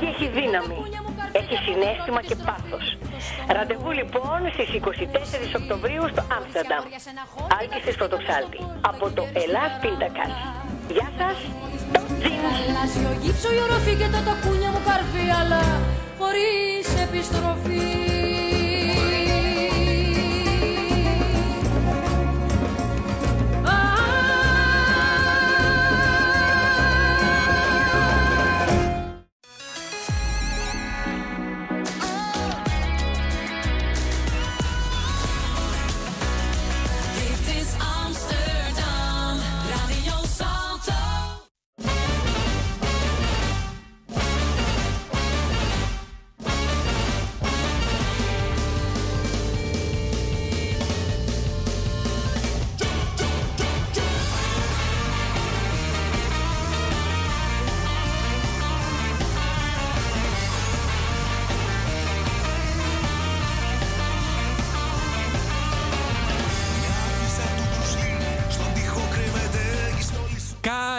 μουσική έχει δύναμη. Έχει συνέστημα και πάθος. Ραντεβού λοιπόν στις 24 Οκτωβρίου στο Άμστερνταμ. Άλκης της Πρωτοψάλτη. Από το Ελλάς Πίντακας. Γεια σας, το Αλλάζει ο γύψο, η οροφή και το τακούνια μου καρφί, αλλά χωρίς επιστροφή.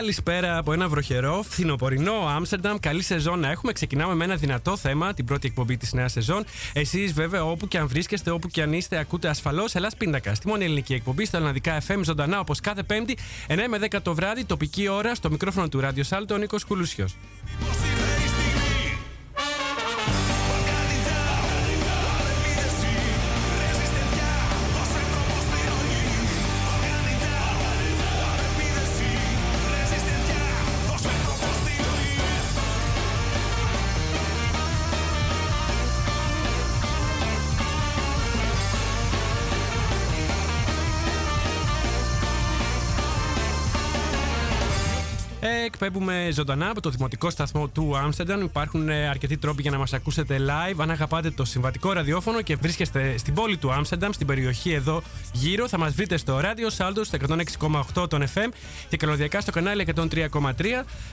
Καλησπέρα από ένα βροχερό, φθινοπορεινό Άμστερνταμ. Καλή σεζόν να έχουμε. Ξεκινάμε με ένα δυνατό θέμα, την πρώτη εκπομπή της νέας σεζόν. Εσείς, βέβαια, όπου και αν βρίσκεστε, όπου και αν είστε, ακούτε ασφαλώς Ελλάς Πίντακα. Στη μόνη ελληνική εκπομπή, στα ελληνικά FM, ζωντανά όπως κάθε Πέμπτη, 9 με 10 το βράδυ, τοπική ώρα, στο μικρόφωνο του Ράδιο Σάλτο, ο Νίκος Κουλούσιος. Εκπέμπουμε ζωντανά από το δημοτικό σταθμό του Άμστερνταμ. Υπάρχουν ε, αρκετοί τρόποι για να μας ακούσετε live. Αν αγαπάτε το συμβατικό ραδιόφωνο και βρίσκεστε στην πόλη του Άμστερνταμ, στην περιοχή εδώ γύρω, θα μας βρείτε στο ράδιο Salto στο 106,8 των FM και καλωδιακά στο κανάλι 103,3.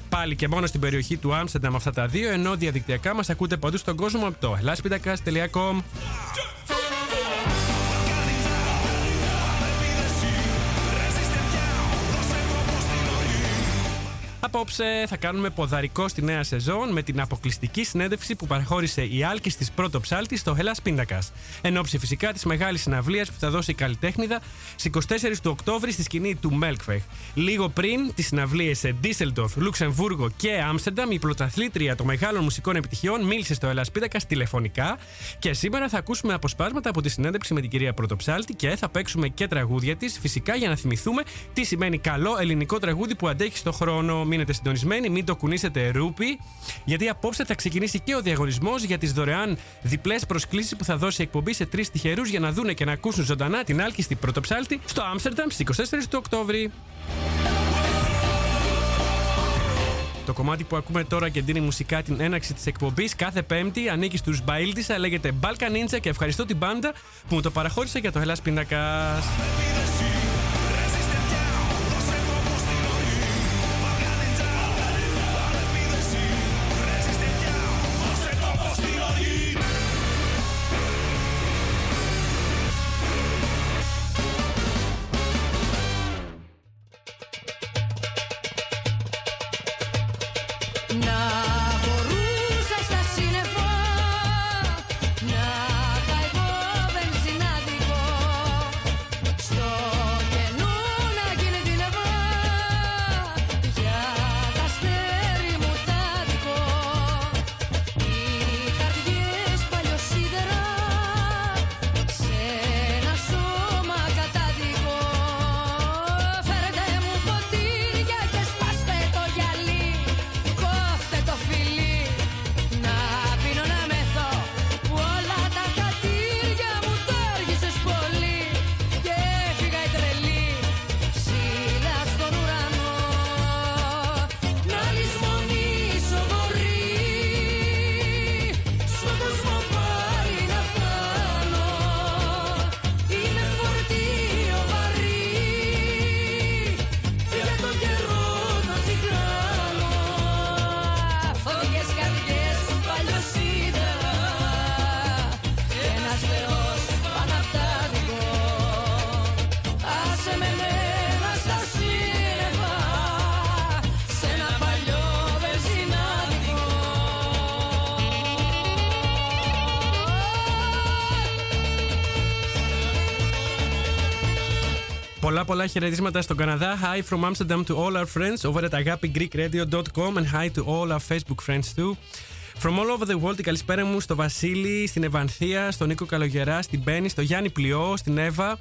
Πάλι και μόνο στην περιοχή του Άμστερνταμ αυτά τα δύο, ενώ διαδικτυακά μας ακούτε παντού στον κόσμο από το ελάσπιντακα.com. Απόψε θα κάνουμε ποδαρικό στη νέα σεζόν με την αποκλειστική συνέντευξη που παραχώρησε η Άλκη τη πρώτο ψάλτη στο Hellas Πίντακα. Εν ώψη φυσικά της μεγάλης συναυλίας που θα δώσει η καλλιτέχνηδα στις 24 του Οκτώβρη στη σκηνή του Μέλκφεχ. Λίγο πριν τι συναυλίε σε Ντίσσελντορφ, Λουξεμβούργο και Άμστερνταμ, η πρωταθλήτρια των μεγάλων μουσικών επιτυχιών μίλησε στο Hellas Πίντακα τηλεφωνικά και σήμερα θα ακούσουμε αποσπάσματα από τη συνέντευξη με την κυρία Πρωτοψάλτη και θα παίξουμε και τραγούδια της, φυσικά για να θυμηθούμε τι σημαίνει καλό ελληνικό τραγούδι που αντέχει στο χρόνο μείνετε συντονισμένοι, μην το κουνήσετε ρούπι, γιατί απόψε θα ξεκινήσει και ο διαγωνισμός για τις δωρεάν διπλές προσκλήσεις που θα δώσει η εκπομπή σε τρεις τυχερούς για να δούνε και να ακούσουν ζωντανά την άλκηστη πρωτοψάλτη στο Άμστερνταμ στις 24 του Οκτώβρη. Το κομμάτι που ακούμε τώρα και δίνει μουσικά την έναξη της εκπομπής κάθε Πέμπτη ανήκει στους Μπαίλτισα, λέγεται Balkan Ninja και ευχαριστώ την μπάντα που μου το παραχώρησε για το Hellas Πίνακα. Πολλά πολλά χαιρετίσματα στον Καναδά. Hi from Amsterdam to all our friends over at agapigreekradio.com and hi to all our Facebook friends too. From all over the world, η καλησπέρα μου στο Βασίλη, στην Ευανθία, στον Νίκο Καλογερά, στην Μπέννη, στο Γιάννη Πλειό, στην Εύα,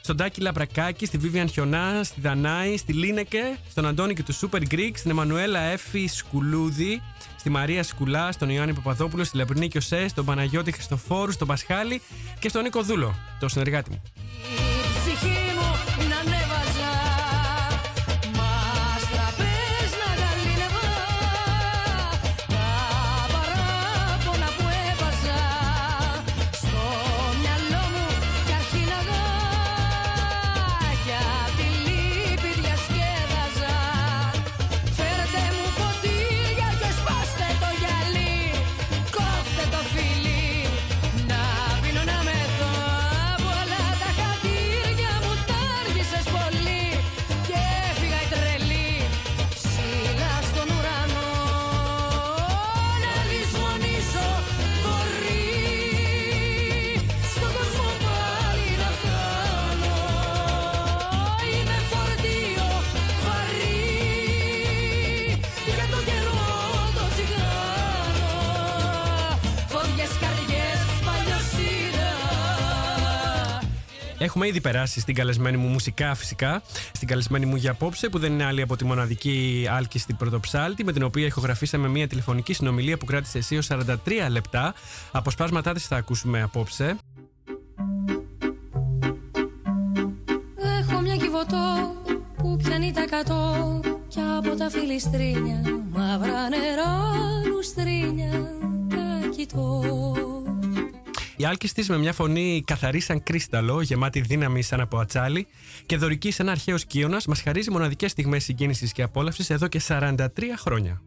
στον Τάκη Λαμπρακάκη, στη Βίβιαν Χιονά, στη Δανάη, στη Λίνεκε, στον Αντώνη και του Super Greek, στην Εμμανουέλα Έφη Σκουλούδη, στη Μαρία Σκουλά, στον Ιωάννη Παπαδόπουλο, στη Λαμπρινή Κιωσέ, στον Παναγιώτη Χριστοφόρου, στον Πασχάλη και στον Νίκο Δούλο, το συνεργάτη μου. Έχουμε ήδη περάσει στην καλεσμένη μου μουσικά φυσικά, στην καλεσμένη μου για απόψε, που δεν είναι άλλη από τη μοναδική άλκη πρωτοψάλτη, με την οποία ηχογραφήσαμε μια τηλεφωνική συνομιλία που κράτησε εσύ 43 λεπτά. Αποσπάσματά της θα ακούσουμε απόψε. Έχω μια κυβωτό που πιάνει τα κατώ και από τα φιλιστρίνια μαύρα νερά λουστρίνια τα κοιτώ. Η άλκη τη με μια φωνή καθαρή σαν κρίσταλο, γεμάτη δύναμη σαν από ατσάλι και δωρική σαν αρχαίος κύωνα, μας χαρίζει μοναδικές στιγμές συγκίνησης και απόλαυσης εδώ και 43 χρόνια.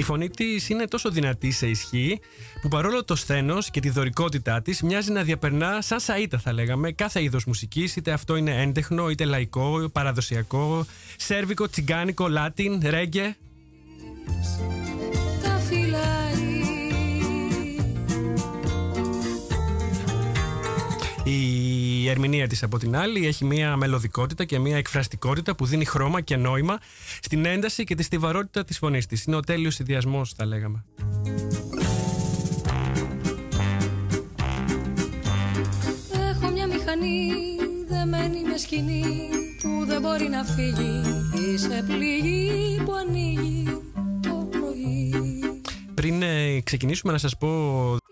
Η φωνή της είναι τόσο δυνατή σε ισχύ, που παρόλο το σθένος και τη δωρικότητά της, μοιάζει να διαπερνά σαν σαΐτα, θα λέγαμε, κάθε είδος μουσικής, είτε αυτό είναι έντεχνο, είτε λαϊκό, παραδοσιακό, σέρβικο, τσιγκάνικο, λάτιν, ρέγγε. Η ερμηνεία της από την άλλη έχει μια μελωδικότητα και μια εκφραστικότητα που δίνει χρώμα και νόημα στην ένταση και τη στιβαρότητα της φωνής της. Είναι ο τέλειος συνδυασμός θα λέγαμε. Έχω μια μηχανή δεμένη με σκηνή που δεν μπορεί να φύγει Είσαι πληγή που ανοίγει το πρωί πριν ε, ξεκινήσουμε να σας πω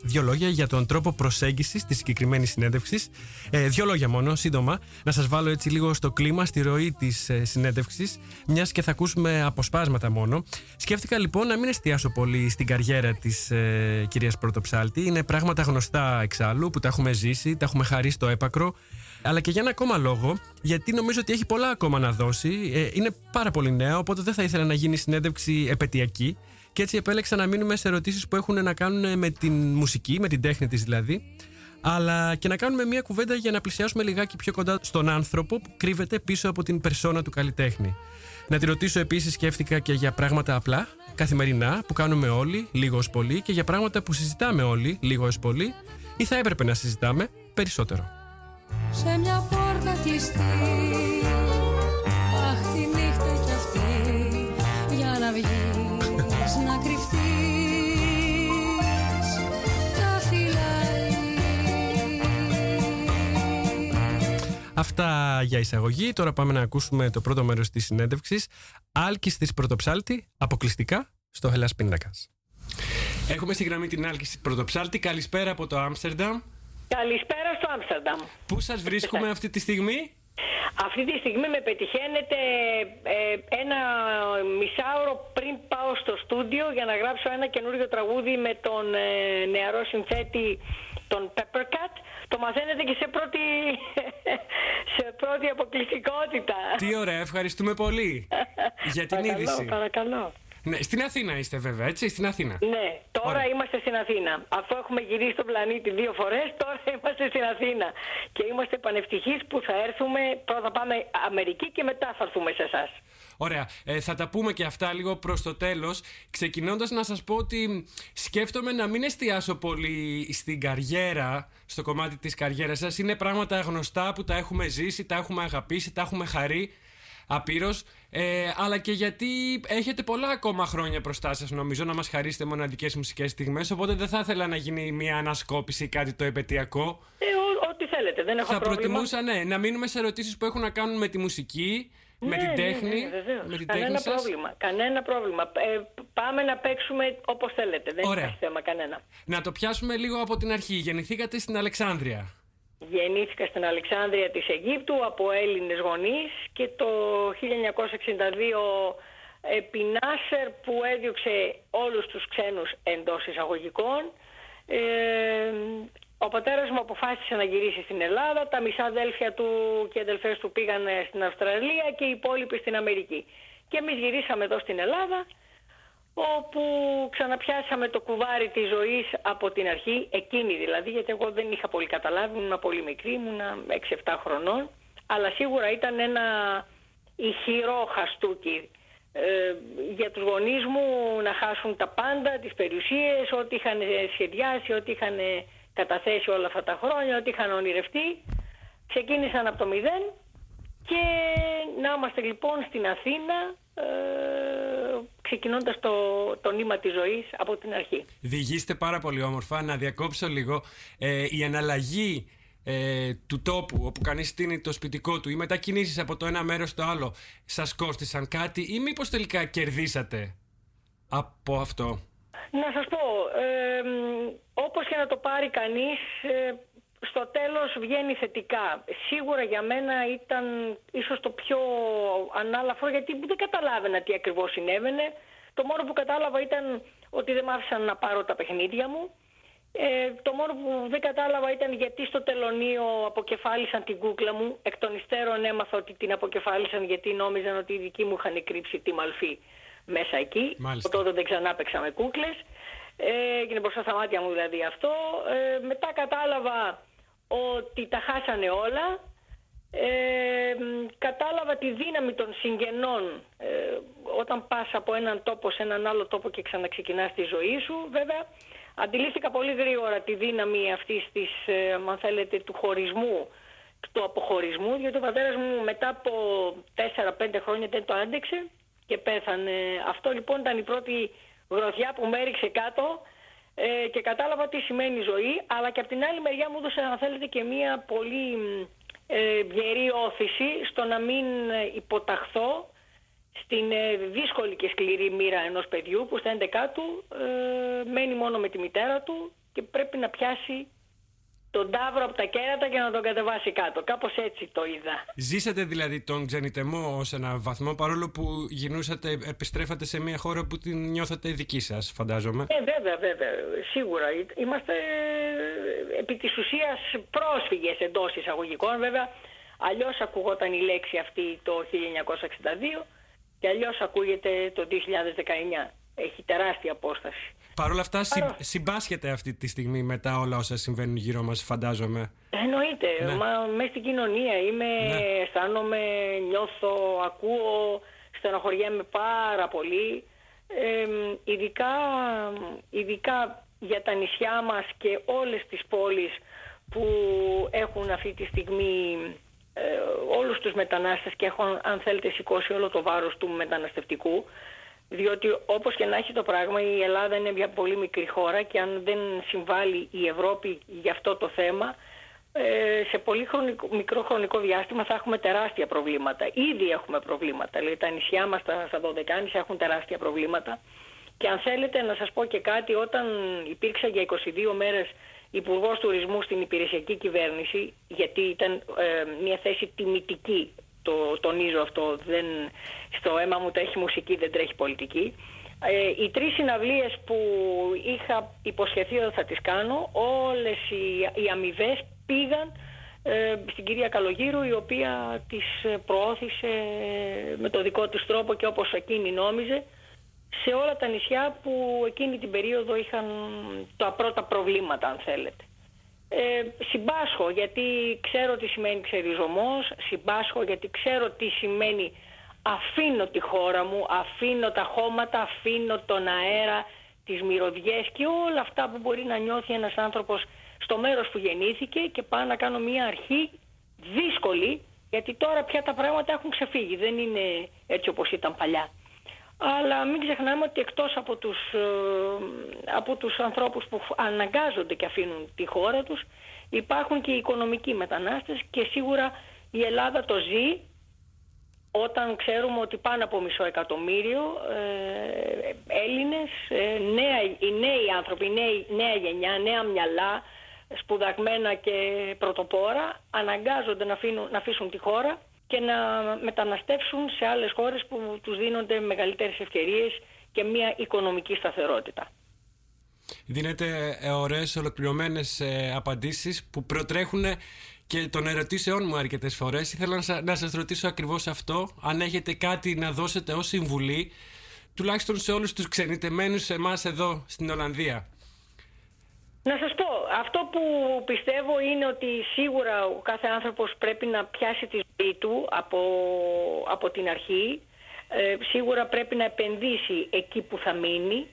δύο λόγια για τον τρόπο προσέγγισης της συγκεκριμένης συνέντευξης. Ε, δύο λόγια μόνο, σύντομα, να σας βάλω έτσι λίγο στο κλίμα, στη ροή της ε, συνέντευξης, μιας και θα ακούσουμε αποσπάσματα μόνο. Σκέφτηκα λοιπόν να μην εστιάσω πολύ στην καριέρα της ε, κυρίας Πρωτοψάλτη. Είναι πράγματα γνωστά εξάλλου που τα έχουμε ζήσει, τα έχουμε χαρίσει στο έπακρο. Αλλά και για ένα ακόμα λόγο, γιατί νομίζω ότι έχει πολλά ακόμα να δώσει. Ε, είναι πάρα πολύ νέα, οπότε δεν θα ήθελα να γίνει συνέντευξη επαιτειακή. Και έτσι επέλεξα να μείνουμε σε ερωτήσεις που έχουν να κάνουν με την μουσική, με την τέχνη της δηλαδή, αλλά και να κάνουμε μια κουβέντα για να πλησιάσουμε λιγάκι πιο κοντά στον άνθρωπο που κρύβεται πίσω από την περσόνα του καλλιτέχνη. Να τη ρωτήσω επίσης, σκέφτηκα και για πράγματα απλά, καθημερινά, που κάνουμε όλοι, λίγο ως πολύ, και για πράγματα που συζητάμε όλοι, λίγο ως πολύ, ή θα έπρεπε να συζητάμε περισσότερο. Σε μια πόρτα κλειστή να κρυφτείς Τα φυλάει Αυτά για εισαγωγή. Τώρα πάμε να ακούσουμε το πρώτο μέρος της συνέντευξης. Άλκης της Πρωτοψάλτη, αποκλειστικά στο Hellas Πίντακας. Έχουμε στη γραμμή την Άλκης της Πρωτοψάλτη. Καλησπέρα από το Άμστερνταμ. Καλησπέρα στο Άμστερνταμ. Πού σας βρίσκουμε αυτή τη στιγμή; Αυτή τη στιγμή με πετυχαίνετε ε, ένα μισάωρο πριν πάω στο στούντιο για να γράψω ένα καινούριο τραγούδι με τον ε, νεαρό συνθέτη τον Peppercat. Το μαθαίνετε και σε πρώτη, σε πρώτη αποκλειστικότητα. Τι ωραία, ευχαριστούμε πολύ για την παρακαλώ, είδηση. Παρακαλώ. Ναι, στην Αθήνα είστε βέβαια, έτσι, στην Αθήνα. Ναι, τώρα Ωραία. είμαστε στην Αθήνα. Αφού έχουμε γυρίσει τον πλανήτη δύο φορές, τώρα είμαστε στην Αθήνα. Και είμαστε πανευτυχείς που θα έρθουμε, πρώτα πάμε Αμερική και μετά θα έρθουμε σε εσάς. Ωραία. Ε, θα τα πούμε και αυτά λίγο προς το τέλος. Ξεκινώντας να σας πω ότι σκέφτομαι να μην εστιάσω πολύ στην καριέρα, στο κομμάτι της καριέρας σας. Είναι πράγματα γνωστά που τα έχουμε ζήσει, τα έχουμε αγαπήσει, τα έχουμε χαρεί απείρως. Ε, αλλά και γιατί έχετε πολλά ακόμα χρόνια μπροστά σας, νομίζω, να μας χαρίσετε μοναδικές μουσικές στιγμές. Οπότε δεν θα ήθελα να γίνει μια ανασκόπηση ή κάτι το επαιτειακό. Ε, ό,τι θέλετε, δεν έχω θα πρόβλημα. Θα προτιμούσα, ναι, να μείνουμε σε ερωτήσεις που έχουν να κάνουν με τη μουσική, με την ναι, ναι, τέχνη. Ναι, με την κανένα τέχνη πρόβλημα. Κανένα πρόβλημα. Ε, πάμε να παίξουμε όπως θέλετε. Δεν Ωραία. υπάρχει θέμα κανένα. Να το πιάσουμε λίγο από την αρχή. Γεννηθήκατε στην Αλεξάνδρεια. Γεννήθηκα στην Αλεξάνδρεια της Αιγύπτου από Έλληνες γονείς και το 1962 επί Νάσερ που έδιωξε όλους τους ξένους εντός εισαγωγικών. Ε, ο πατέρας μου αποφάσισε να γυρίσει στην Ελλάδα, τα μισά αδέλφια του και αδελφές του πήγαν στην Αυστραλία και οι υπόλοιποι στην Αμερική. Και εμείς γυρίσαμε εδώ στην Ελλάδα όπου ξαναπιάσαμε το κουβάρι της ζωής από την αρχή, εκείνη δηλαδή, γιατί εγώ δεν είχα πολύ καταλάβει, ήμουν πολύ μικρή, ήμουν 6-7 χρονών, αλλά σίγουρα ήταν ένα ηχηρό χαστούκι ε, για τους γονείς μου να χάσουν τα πάντα, τις περιουσίες, ό,τι είχαν σχεδιάσει, ό,τι είχαν καταθέσει όλα αυτά τα χρόνια, ό,τι είχαν ονειρευτεί. Ξεκίνησαν από το μηδέν και να είμαστε λοιπόν στην Αθήνα ε, ξεκινώντας το, το νήμα της ζωής από την αρχή. Διηγήστε πάρα πολύ όμορφα. Να διακόψω λίγο. Ε, η αναλλαγή ε, του τόπου όπου κανείς στείνει το σπιτικό του ή μετακινήσεις από το ένα μέρος στο άλλο σας κόστησαν κάτι ή μήπως τελικά κερδίσατε από αυτό; Να σας πω, ε, όπως και να το πάρει κανείς, ε, στο τέλος βγαίνει θετικά. Σίγουρα για μένα ήταν ίσως το πιο ανάλαφρο γιατί δεν καταλάβαινα τι ακριβώς συνέβαινε. Το μόνο που κατάλαβα ήταν ότι δεν μ' άφησαν να πάρω τα παιχνίδια μου. Ε, το μόνο που δεν κατάλαβα ήταν γιατί στο τελωνίο αποκεφάλισαν την κούκλα μου. Εκ των υστέρων έμαθα ότι την αποκεφάλισαν γιατί νόμιζαν ότι οι δικοί μου είχαν κρύψει τη μαλφή μέσα εκεί. Μάλιστα. Τότε δεν ξανά παίξα με κούκλες. Ε, έγινε μπροστά στα μάτια μου δηλαδή αυτό. Ε, μετά κατάλαβα ότι τα χάσανε όλα. Ε, κατάλαβα τη δύναμη των συγγενών ε, όταν πας από έναν τόπο σε έναν άλλο τόπο και ξαναξεκινάς τη ζωή σου. Βέβαια, αντιλήφθηκα πολύ γρήγορα τη δύναμη αυτής της, ε, αν θέλετε, του χωρισμού, του αποχωρισμού, γιατί ο πατέρας μου μετά από 4-5 χρόνια δεν το άντεξε και πέθανε. Αυτό λοιπόν ήταν η πρώτη γροθιά που με έριξε κάτω ε, και κατάλαβα τι σημαίνει ζωή, αλλά και από την άλλη μεριά μου έδωσε, αν θέλετε, και μία πολύ ε, γερή όθηση στο να μην ε, υποταχθώ στην ε, δύσκολη και σκληρή μοίρα ενός παιδιού που στα 11 του ε, μένει μόνο με τη μητέρα του και πρέπει να πιάσει τον τάβρο από τα κέρατα και να τον κατεβάσει κάτω. Κάπως έτσι το είδα. Ζήσατε δηλαδή τον ξενιτεμό ως ένα βαθμό παρόλο που γινούσατε, επιστρέφατε σε μια χώρα που την νιώθατε δική σας φαντάζομαι. Ε, βέβαια, βέβαια. Σίγουρα. Είμαστε ε, επί της ουσίας πρόσφυγες εντός εισαγωγικών. Βέβαια, αλλιώς ακουγόταν η λέξη αυτή το 1962 και αλλιώς ακούγεται το 2019. Έχει τεράστια απόσταση. Παρ' όλα αυτά, Παρό... συμπάσχεται αυτή τη στιγμή μετά όλα όσα συμβαίνουν γύρω μας, φαντάζομαι. Εννοείται. Ναι. Μα μέσα στην κοινωνία είμαι, ναι. αισθάνομαι, νιώθω, ακούω, στενοχωριέμαι πάρα πολύ. Ε, ειδικά, ειδικά για τα νησιά μας και όλες τις πόλεις που έχουν αυτή τη στιγμή ε, όλους τους μετανάστες και έχουν αν θέλετε σηκώσει όλο το βάρος του μεταναστευτικού διότι όπως και να έχει το πράγμα η Ελλάδα είναι μια πολύ μικρή χώρα και αν δεν συμβάλλει η Ευρώπη για αυτό το θέμα ε, σε πολύ χρονικό, μικρό χρονικό διάστημα θα έχουμε τεράστια προβλήματα. Ήδη έχουμε προβλήματα. Δηλαδή τα νησιά μας στα, στα Δωδεκάνησα έχουν τεράστια προβλήματα. Και αν θέλετε να σας πω και κάτι, όταν υπήρξα για 22 μέρες υπουργός τουρισμού στην υπηρεσιακή κυβέρνηση, γιατί ήταν ε, μια θέση τιμητική το τονίζω αυτό, δεν, στο αίμα μου τρέχει μουσική, δεν τρέχει πολιτική. Ε, οι τρεις συναυλίες που είχα υποσχεθεί ότι θα τις κάνω, όλες οι, οι αμοιβές πήγαν ε, στην κυρία Καλογύρου η οποία τις προώθησε με το δικό της τρόπο και όπως εκείνη νόμιζε σε όλα τα νησιά που εκείνη την περίοδο είχαν τα πρώτα προβλήματα αν θέλετε. Ε, συμπάσχω γιατί ξέρω τι σημαίνει ξεριζωμός, συμπάσχω γιατί ξέρω τι σημαίνει αφήνω τη χώρα μου, αφήνω τα χώματα, αφήνω τον αέρα, τις μυρωδιές και όλα αυτά που μπορεί να νιώθει ένας άνθρωπος στο μέρος που γεννήθηκε και πάω να κάνω μια αρχή δύσκολη γιατί τώρα πια τα πράγματα έχουν ξεφύγει, δεν είναι έτσι όπως ήταν παλιά. Αλλά μην ξεχνάμε ότι εκτός από τους, ε, από τους ανθρώπους που αναγκάζονται και αφήνουν τη χώρα τους υπάρχουν και οι οικονομικοί μετανάστες και σίγουρα η Ελλάδα το ζει όταν ξέρουμε ότι πάνω από μισό εκατομμύριο ε, Έλληνες, ε, νέα, οι νέοι άνθρωποι, η νέα γενιά, νέα μυαλά, σπουδαγμένα και πρωτοπόρα αναγκάζονται να, αφήνουν, να αφήσουν τη χώρα και να μεταναστεύσουν σε άλλες χώρες που τους δίνονται μεγαλύτερες ευκαιρίες και μια οικονομική σταθερότητα. Δίνετε ε, ωραίες ολοκληρωμένες ε, απαντήσεις που προτρέχουν και των ερωτήσεών μου αρκετές φορές. Ήθελα να σας ρωτήσω ακριβώς αυτό, αν έχετε κάτι να δώσετε ως συμβουλή, τουλάχιστον σε όλους τους ξενιτεμένους εμάς εδώ στην Ολλανδία. Να σας πω, αυτό που πιστεύω είναι ότι σίγουρα ο κάθε άνθρωπος πρέπει να πιάσει τη ζωή του από, από την αρχή. Ε, σίγουρα πρέπει να επενδύσει εκεί που θα μείνει,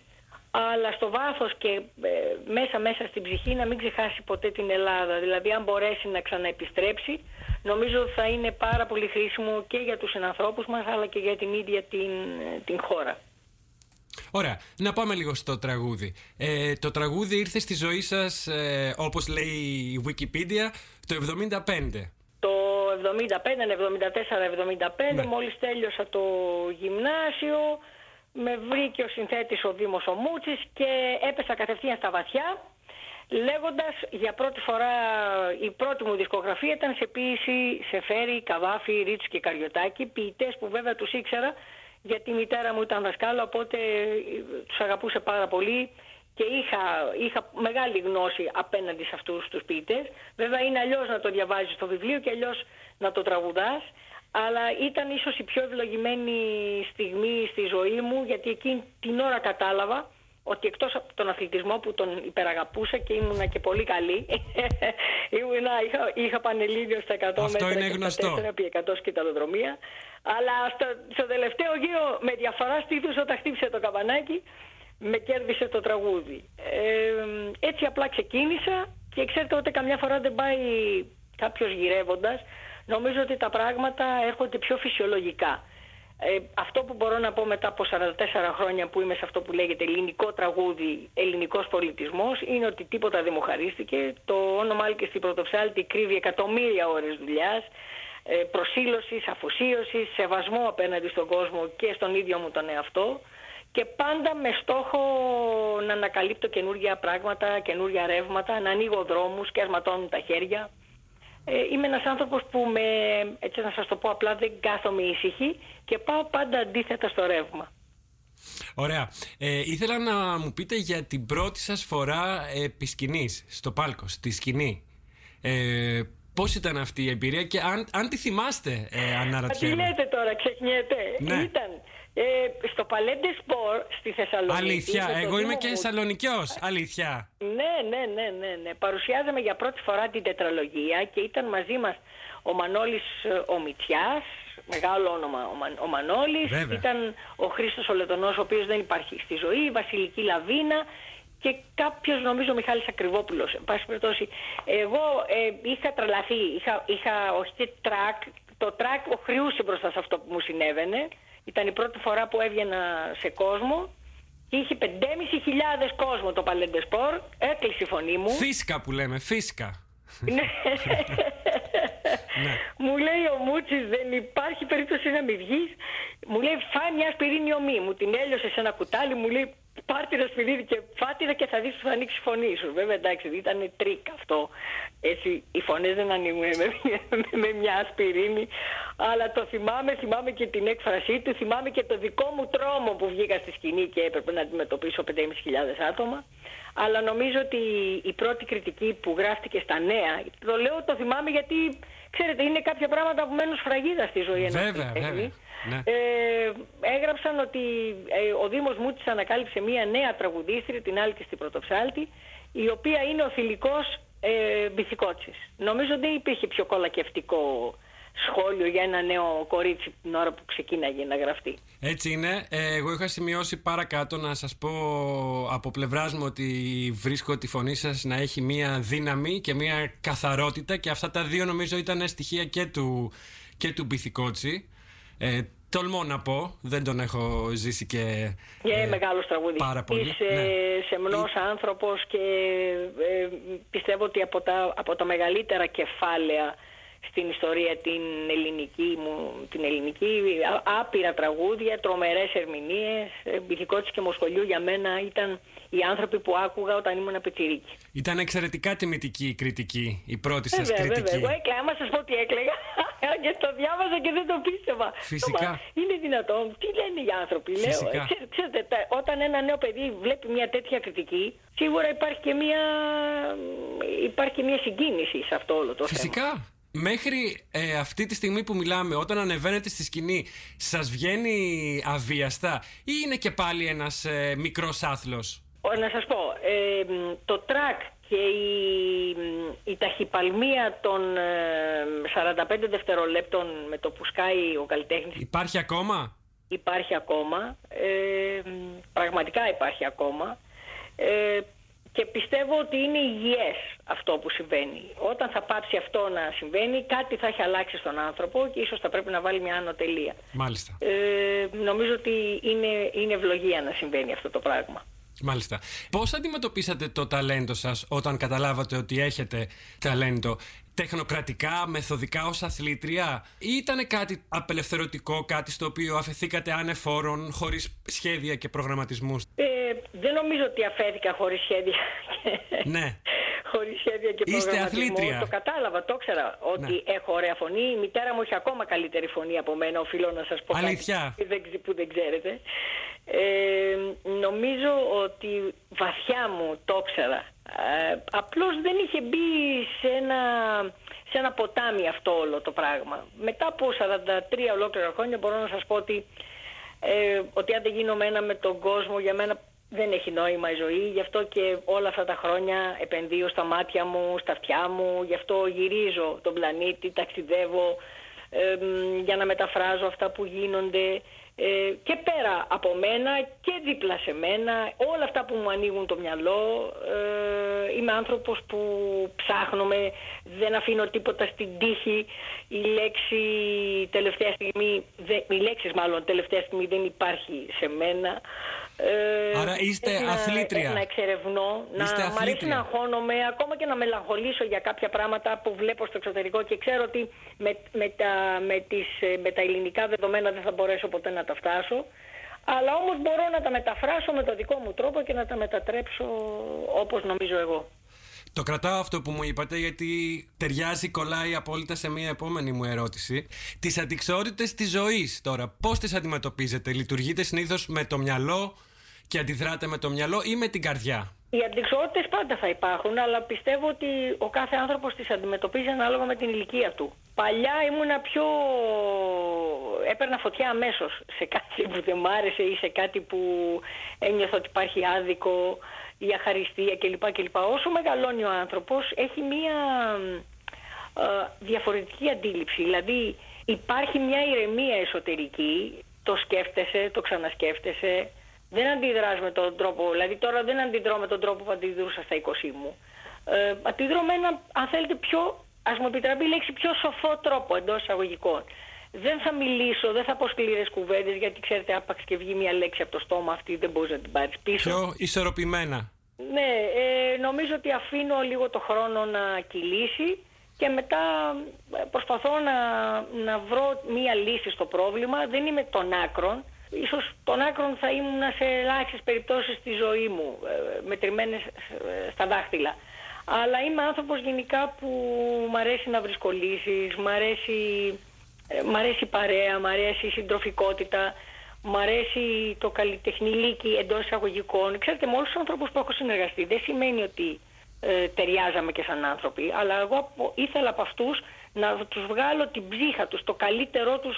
αλλά στο βάθος και ε, μέσα μέσα στην ψυχή να μην ξεχάσει ποτέ την Ελλάδα. Δηλαδή αν μπορέσει να ξαναεπιστρέψει, νομίζω θα είναι πάρα πολύ χρήσιμο και για τους συνανθρώπους μας, αλλά και για την ίδια την, την χώρα. Ωραία. Να πάμε λίγο στο τραγούδι. Ε, το τραγούδι ήρθε στη ζωή σας, ε, όπως λέει η Wikipedia, το 75. Το 75, 74, 75, ναι. μόλις τέλειωσα το γυμνάσιο, με βρήκε ο συνθέτης ο Δήμος ο Μούτσης και έπεσα κατευθείαν στα βαθιά λέγοντας για πρώτη φορά η πρώτη μου δισκογραφία ήταν σε ποίηση σε Φέρι, Καβάφη, Ρίτσου και Καριωτάκη ποιητές που βέβαια τους ήξερα γιατί η μητέρα μου ήταν δασκάλα οπότε τους αγαπούσε πάρα πολύ και είχα, είχα μεγάλη γνώση απέναντι σε αυτούς τους ποιητές. Βέβαια είναι αλλιώς να το διαβάζεις στο βιβλίο και αλλιώς να το τραγουδάς αλλά ήταν ίσως η πιο ευλογημένη στιγμή στη ζωή μου γιατί εκείνη την ώρα κατάλαβα ότι εκτός από τον αθλητισμό που τον υπεραγαπούσα και ήμουνα και πολύ καλή ήμουνα, είχα, είχα πανελλήνιο στα 100 Αυτό μέτρα είναι γνωστό. επί 100 σκηταλοδρομία αλλά στο, στο τελευταίο γύρο με διαφορά στήθους όταν χτύπησε το καμπανάκι με κέρδισε το τραγούδι. Ε, έτσι απλά ξεκίνησα και ξέρετε ότι καμιά φορά δεν πάει κάποιος γυρεύοντας νομίζω ότι τα πράγματα έρχονται πιο φυσιολογικά. Ε, αυτό που μπορώ να πω μετά από 44 χρόνια που είμαι σε αυτό που λέγεται ελληνικό τραγούδι, ελληνικός πολιτισμός, είναι ότι τίποτα δεν μου χαρίστηκε. Το όνομα και στην πρωτοψάλτη κρύβει εκατομμύρια ώρες δουλειάς, ε, προσήλωσης, αφοσίωσης, σεβασμό απέναντι στον κόσμο και στον ίδιο μου τον εαυτό και πάντα με στόχο να ανακαλύπτω καινούργια πράγματα, καινούργια ρεύματα, να ανοίγω δρόμους και ασματώνουν τα χέρια. Ε, είμαι ένας άνθρωπος που με, έτσι να σας το πω απλά δεν κάθομαι ήσυχη και πάω πάντα αντίθετα στο ρεύμα. Ωραία. Ε, ήθελα να μου πείτε για την πρώτη σας φορά επί σκηνής, στο πάλκο, στη σκηνή. Ε, πώς ήταν αυτή η εμπειρία και αν, αν τη θυμάστε, ε, αναρωτιέμαι. Τι λέτε τώρα, ξεχνιέται. Ναι. Ήταν ε, στο Παλέντε Σπορ στη Θεσσαλονίκη. Αλήθεια, εγώ είμαι και Θεσσαλονικιός. Αλήθεια. Ναι, ναι, ναι, ναι, ναι. Παρουσιάζαμε για πρώτη φορά την τετραλογία και ήταν μαζί μας ο Μανώλης ε, ο Μητσιάς, μεγάλο όνομα ο, Μα, ο Μανώλης, ήταν ο Χρήστος ο Λετωνός, ο οποίος δεν υπάρχει στη ζωή, η Βασιλική Λαβίνα και κάποιος νομίζω Μιχάλης Ακριβόπουλος. Εν πάση περιπτώσει, εγώ ε, είχα τρελαθεί, είχα, είχα όχι τρακ, το τρακ ωχριούσε μπροστά σε αυτό που μου συνέβαινε ήταν η πρώτη φορά που έβγαινα σε κόσμο και είχε 5.500 κόσμο το Παλέ ντε Σπορ. Έκλεισε η φωνή μου. Φίσκα που λέμε, φίσκα. ναι. ναι. Μου λέει ο Μούτσης δεν υπάρχει περίπτωση να μην βγεις. Μου λέει φάε μια ασπιρίνη ωμή. Μου την έλιωσε σε ένα κουτάλι. Μου λέει πάρε την ασπιρίνη και φά' την και θα δεις που θα ανοίξει η φωνή σου. Βέβαια εντάξει ήταν τρικ αυτό. Έτσι οι φωνές δεν ανοίγουν με, με, μια ασπιρίνη. Αλλά το θυμάμαι, θυμάμαι και την έκφρασή του, θυμάμαι και το δικό μου τρόμο που βγήκα στη σκηνή και έπρεπε να αντιμετωπίσω 5.500 άτομα. Αλλά νομίζω ότι η πρώτη κριτική που γράφτηκε στα νέα, το λέω το θυμάμαι γιατί ξέρετε είναι κάποια πράγματα που μένουν σφραγίδα στη ζωή ενός Βέβαια, βέβαια. Ναι. Ε, έγραψαν ότι ε, ο Δήμος Μούτσης ανακάλυψε μία νέα τραγουδίστρια, την Άλκη στην Πρωτοψάλτη, η οποία είναι ο θηλυκός ε, Μπιθικότσης. Νομίζω δεν υπήρχε πιο κολακευτικό σχόλιο για ένα νέο κορίτσι την ώρα που ξεκίναγε να γραφτεί. Έτσι είναι. Ε, εγώ είχα σημειώσει παρακάτω να σας πω από πλευράς μου ότι βρίσκω τη φωνή σας να έχει μία δύναμη και μία καθαρότητα και αυτά τα δύο νομίζω ήταν στοιχεία και του, και του Μπιθικότσι. Ε, τολμώ να πω, δεν τον έχω ζήσει και. Και ε, μεγάλος τραγούδι. Πάρα πολύ. Είσαι ναι. σεμνός άνθρωπος και ε, πιστεύω ότι από τα, από τα μεγαλύτερα κεφάλαια στην ιστορία την ελληνική μου, την ελληνική, άπειρα τραγούδια, τρομερές ερμηνείες, μπιθικότης και μοσχολιού για μένα ήταν οι άνθρωποι που άκουγα όταν ήμουν πετσιρίκη. Ήταν εξαιρετικά τιμητική η κριτική, η πρώτη σας βέβαια, κριτική. Βέβαια, εγώ έκλαιγα, άμα σας πω τι έκλαιγα και το διάβαζα και δεν το πίστευα. Φυσικά. είναι δυνατόν, τι λένε οι άνθρωποι, λέω. Ε, ξέρετε, όταν ένα νέο παιδί βλέπει μια τέτοια κριτική, σίγουρα υπάρχει και μια, υπάρχει και μια συγκίνηση σε αυτό όλο το Φυσικά. θέμα μέχρι ε, αυτή τη στιγμή που μιλάμε, όταν ανεβαίνετε στη σκηνή, σας βγαίνει αβίαστα ή είναι και πάλι ένας ε, μικρός άθλος; Να σας πω, ε, το τρακ και η, η ταχυπαλμία των 45 δευτερολέπτων με το που σκάει ο καλλιτέχνης... Υπάρχει ακόμα; Υπάρχει ακόμα. πραγματικά υπάρχει ακόμα. Και πιστεύω ότι είναι υγιές αυτό που συμβαίνει. Όταν θα πάψει αυτό να συμβαίνει, κάτι θα έχει αλλάξει στον άνθρωπο και ίσως θα πρέπει να βάλει μια άνω τελεία. Μάλιστα. Ε, νομίζω ότι είναι, είναι ευλογία να συμβαίνει αυτό το πράγμα. Μάλιστα. Πώς αντιμετωπίσατε το ταλέντο σας όταν καταλάβατε ότι έχετε ταλέντο τεχνοκρατικά, μεθοδικά ως αθλήτρια ή ήταν κάτι απελευθερωτικό, κάτι στο οποίο αφαιθήκατε ανεφόρων, χωρίς σχέδια και προγραμματισμούς; Ε, δεν νομίζω ότι αφέθηκα χωρίς σχέδια. Ναι. χωρίς σχέδια και Είστε αθλήτρια. Το κατάλαβα, το ήξερα ότι ναι. έχω ωραία φωνή. Η μητέρα μου έχει ακόμα καλύτερη φωνή από μένα, οφείλω να σας πω Αλήθεια. κάτι που δεν ξέρετε. Ε, νομίζω ότι βαθιά μου το ήξερα. Ε, απλώς δεν είχε μπει σε ένα, σε ένα ποτάμι αυτό όλο το πράγμα. Μετά από 43 ολόκληρα χρόνια μπορώ να σας πω ότι, ε, ότι αν δεν γίνομαι ένα με τον κόσμο για μένα δεν έχει νόημα η ζωή, γι' αυτό και όλα αυτά τα χρόνια επενδύω στα μάτια μου, στα αυτιά μου, γι' αυτό γυρίζω τον πλανήτη, ταξιδεύω ε, για να μεταφράζω αυτά που γίνονται. ε, και πέρα από μένα και δίπλα σε μένα, όλα αυτά που μου ανοίγουν το μυαλό, ε, είμαι άνθρωπος που ψάχνομαι, δεν αφήνω τίποτα στην τύχη, η λέξη τελευταία στιγμή, οι λέξεις μάλλον τελευταία στιγμή δεν υπάρχει σε μένα. Ε, Άρα είστε να, αθλήτρια. Να εξερευνώ, είστε να μ' αρέσει να αγχώνομαι, ακόμα και να μελαγχολήσω για κάποια πράγματα που βλέπω στο εξωτερικό και ξέρω ότι με, με, τα, με, τις, με τα ελληνικά δεδομένα δεν θα μπορέσω ποτέ να τα φτάσω. Αλλά όμως μπορώ να τα μεταφράσω με το δικό μου τρόπο και να τα μετατρέψω όπως νομίζω εγώ. Το κρατάω αυτό που μου είπατε γιατί ταιριάζει, κολλάει απόλυτα σε μια επόμενη μου ερώτηση. Τις αντικσότητες της ζωής τώρα, πώς τις αντιμετωπίζετε, Λειτουργείτε συνήθως με το μυαλό και αντιδράτε με το μυαλό ή με την καρδιά; Οι αντικσότητες πάντα θα υπάρχουν, αλλά πιστεύω ότι ο κάθε άνθρωπος τις αντιμετωπίζει ανάλογα με την ηλικία του. Παλιά ήμουνα πιο. έπαιρνα φωτιά αμέσως σε κάτι που δεν μ' άρεσε ή σε κάτι που ένιωθα ότι υπάρχει άδικο η αχαριστία κλπ. κλπ. Όσο μεγαλώνει ο άνθρωπος έχει μία ε, διαφορετική αντίληψη. Δηλαδή υπάρχει μια ηρεμία εσωτερική, το σκέφτεσαι, το ξανασκέφτεσαι, δεν αντιδράς με τον τρόπο, δηλαδή τώρα δεν αντιδρώ με τον τρόπο που αντιδρούσα στα 20 μου. Ε, αντιδρώ με ένα, αν θέλετε, πιο, ας μου επιτραπεί η λέξη, πιο σοφό τρόπο εντός εισαγωγικών. Δεν θα μιλήσω, δεν θα πω σκληρές κουβέντες, γιατί ξέρετε, άπαξ και βγει μια λέξη από το στόμα αυτή, δεν μπορείς να την πάρεις πίσω. Πιο ισορροπημένα. Ναι, ε, νομίζω ότι αφήνω λίγο το χρόνο να κυλήσει και μετά ε, προσπαθώ να, να βρω μία λύση στο πρόβλημα. Δεν είμαι των άκρων. Ίσως των άκρων θα ήμουν σε ελάχιστες περιπτώσεις στη ζωή μου, ε, μετρημένες ε, στα δάχτυλα. Αλλά είμαι άνθρωπος γενικά που μου αρέσει να βρίσκω λύσεις, μου αρέσει, μ αρέσει η παρέα, μου αρέσει η συντροφικότητα. Μ' αρέσει το καλλιτεχνηλίκι εντός εισαγωγικών. Ξέρετε, με όλους τους ανθρώπους που έχω συνεργαστεί, δεν σημαίνει ότι ε, ταιριάζαμε και σαν άνθρωποι, αλλά εγώ ήθελα από αυτούς να τους βγάλω την ψύχα τους, το καλύτερό τους,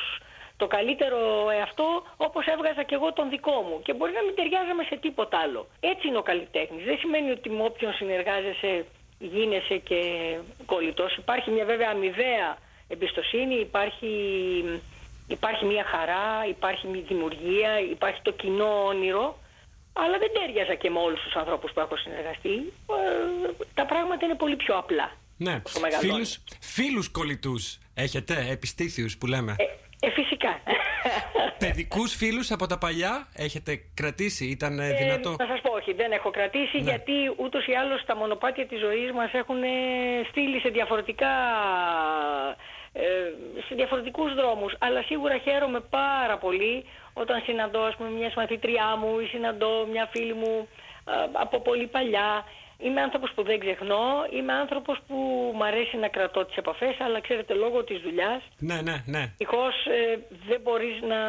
το καλύτερο εαυτό, όπως έβγαζα και εγώ τον δικό μου. Και μπορεί να μην ταιριάζαμε σε τίποτα άλλο. Έτσι είναι ο καλλιτέχνης. Δεν σημαίνει ότι με όποιον συνεργάζεσαι γίνεσαι και κολλητός. Υπάρχει μια βέβαια αμοιβαία εμπιστοσύνη, υπάρχει, υπάρχει μια χαρά, υπάρχει μια δημιουργία, υπάρχει το κοινό όνειρο αλλά δεν τέριαζα και με όλους τους ανθρώπους που έχω συνεργαστεί. Ε, τα πράγματα είναι πολύ πιο απλά. Ναι, φίλους, φίλους κολλητούς έχετε, επιστήθιους που λέμε; Ε, ε, φυσικά. Παιδικούς φίλους από τα παλιά έχετε κρατήσει, ήταν ε, δυνατό; Να σας πω όχι, δεν έχω κρατήσει ναι. γιατί ούτως ή άλλως τα μονοπάτια της ζωής μας έχουν στείλει σε διαφορετικά ε, σε διαφορετικούς δρόμους. Αλλά σίγουρα χαίρομαι πάρα πολύ όταν συναντώ ας πούμε, μιας μαθήτριά μου ή συναντώ μια φίλη μου από πολύ παλιά Είμαι άνθρωπος που δεν ξεχνώ, είμαι άνθρωπος που μου αρέσει να κρατώ τις επαφές, αλλά ξέρετε λόγω της δουλειάς, ναι, ναι, ναι. Ηχώς, ε, δεν μπορείς να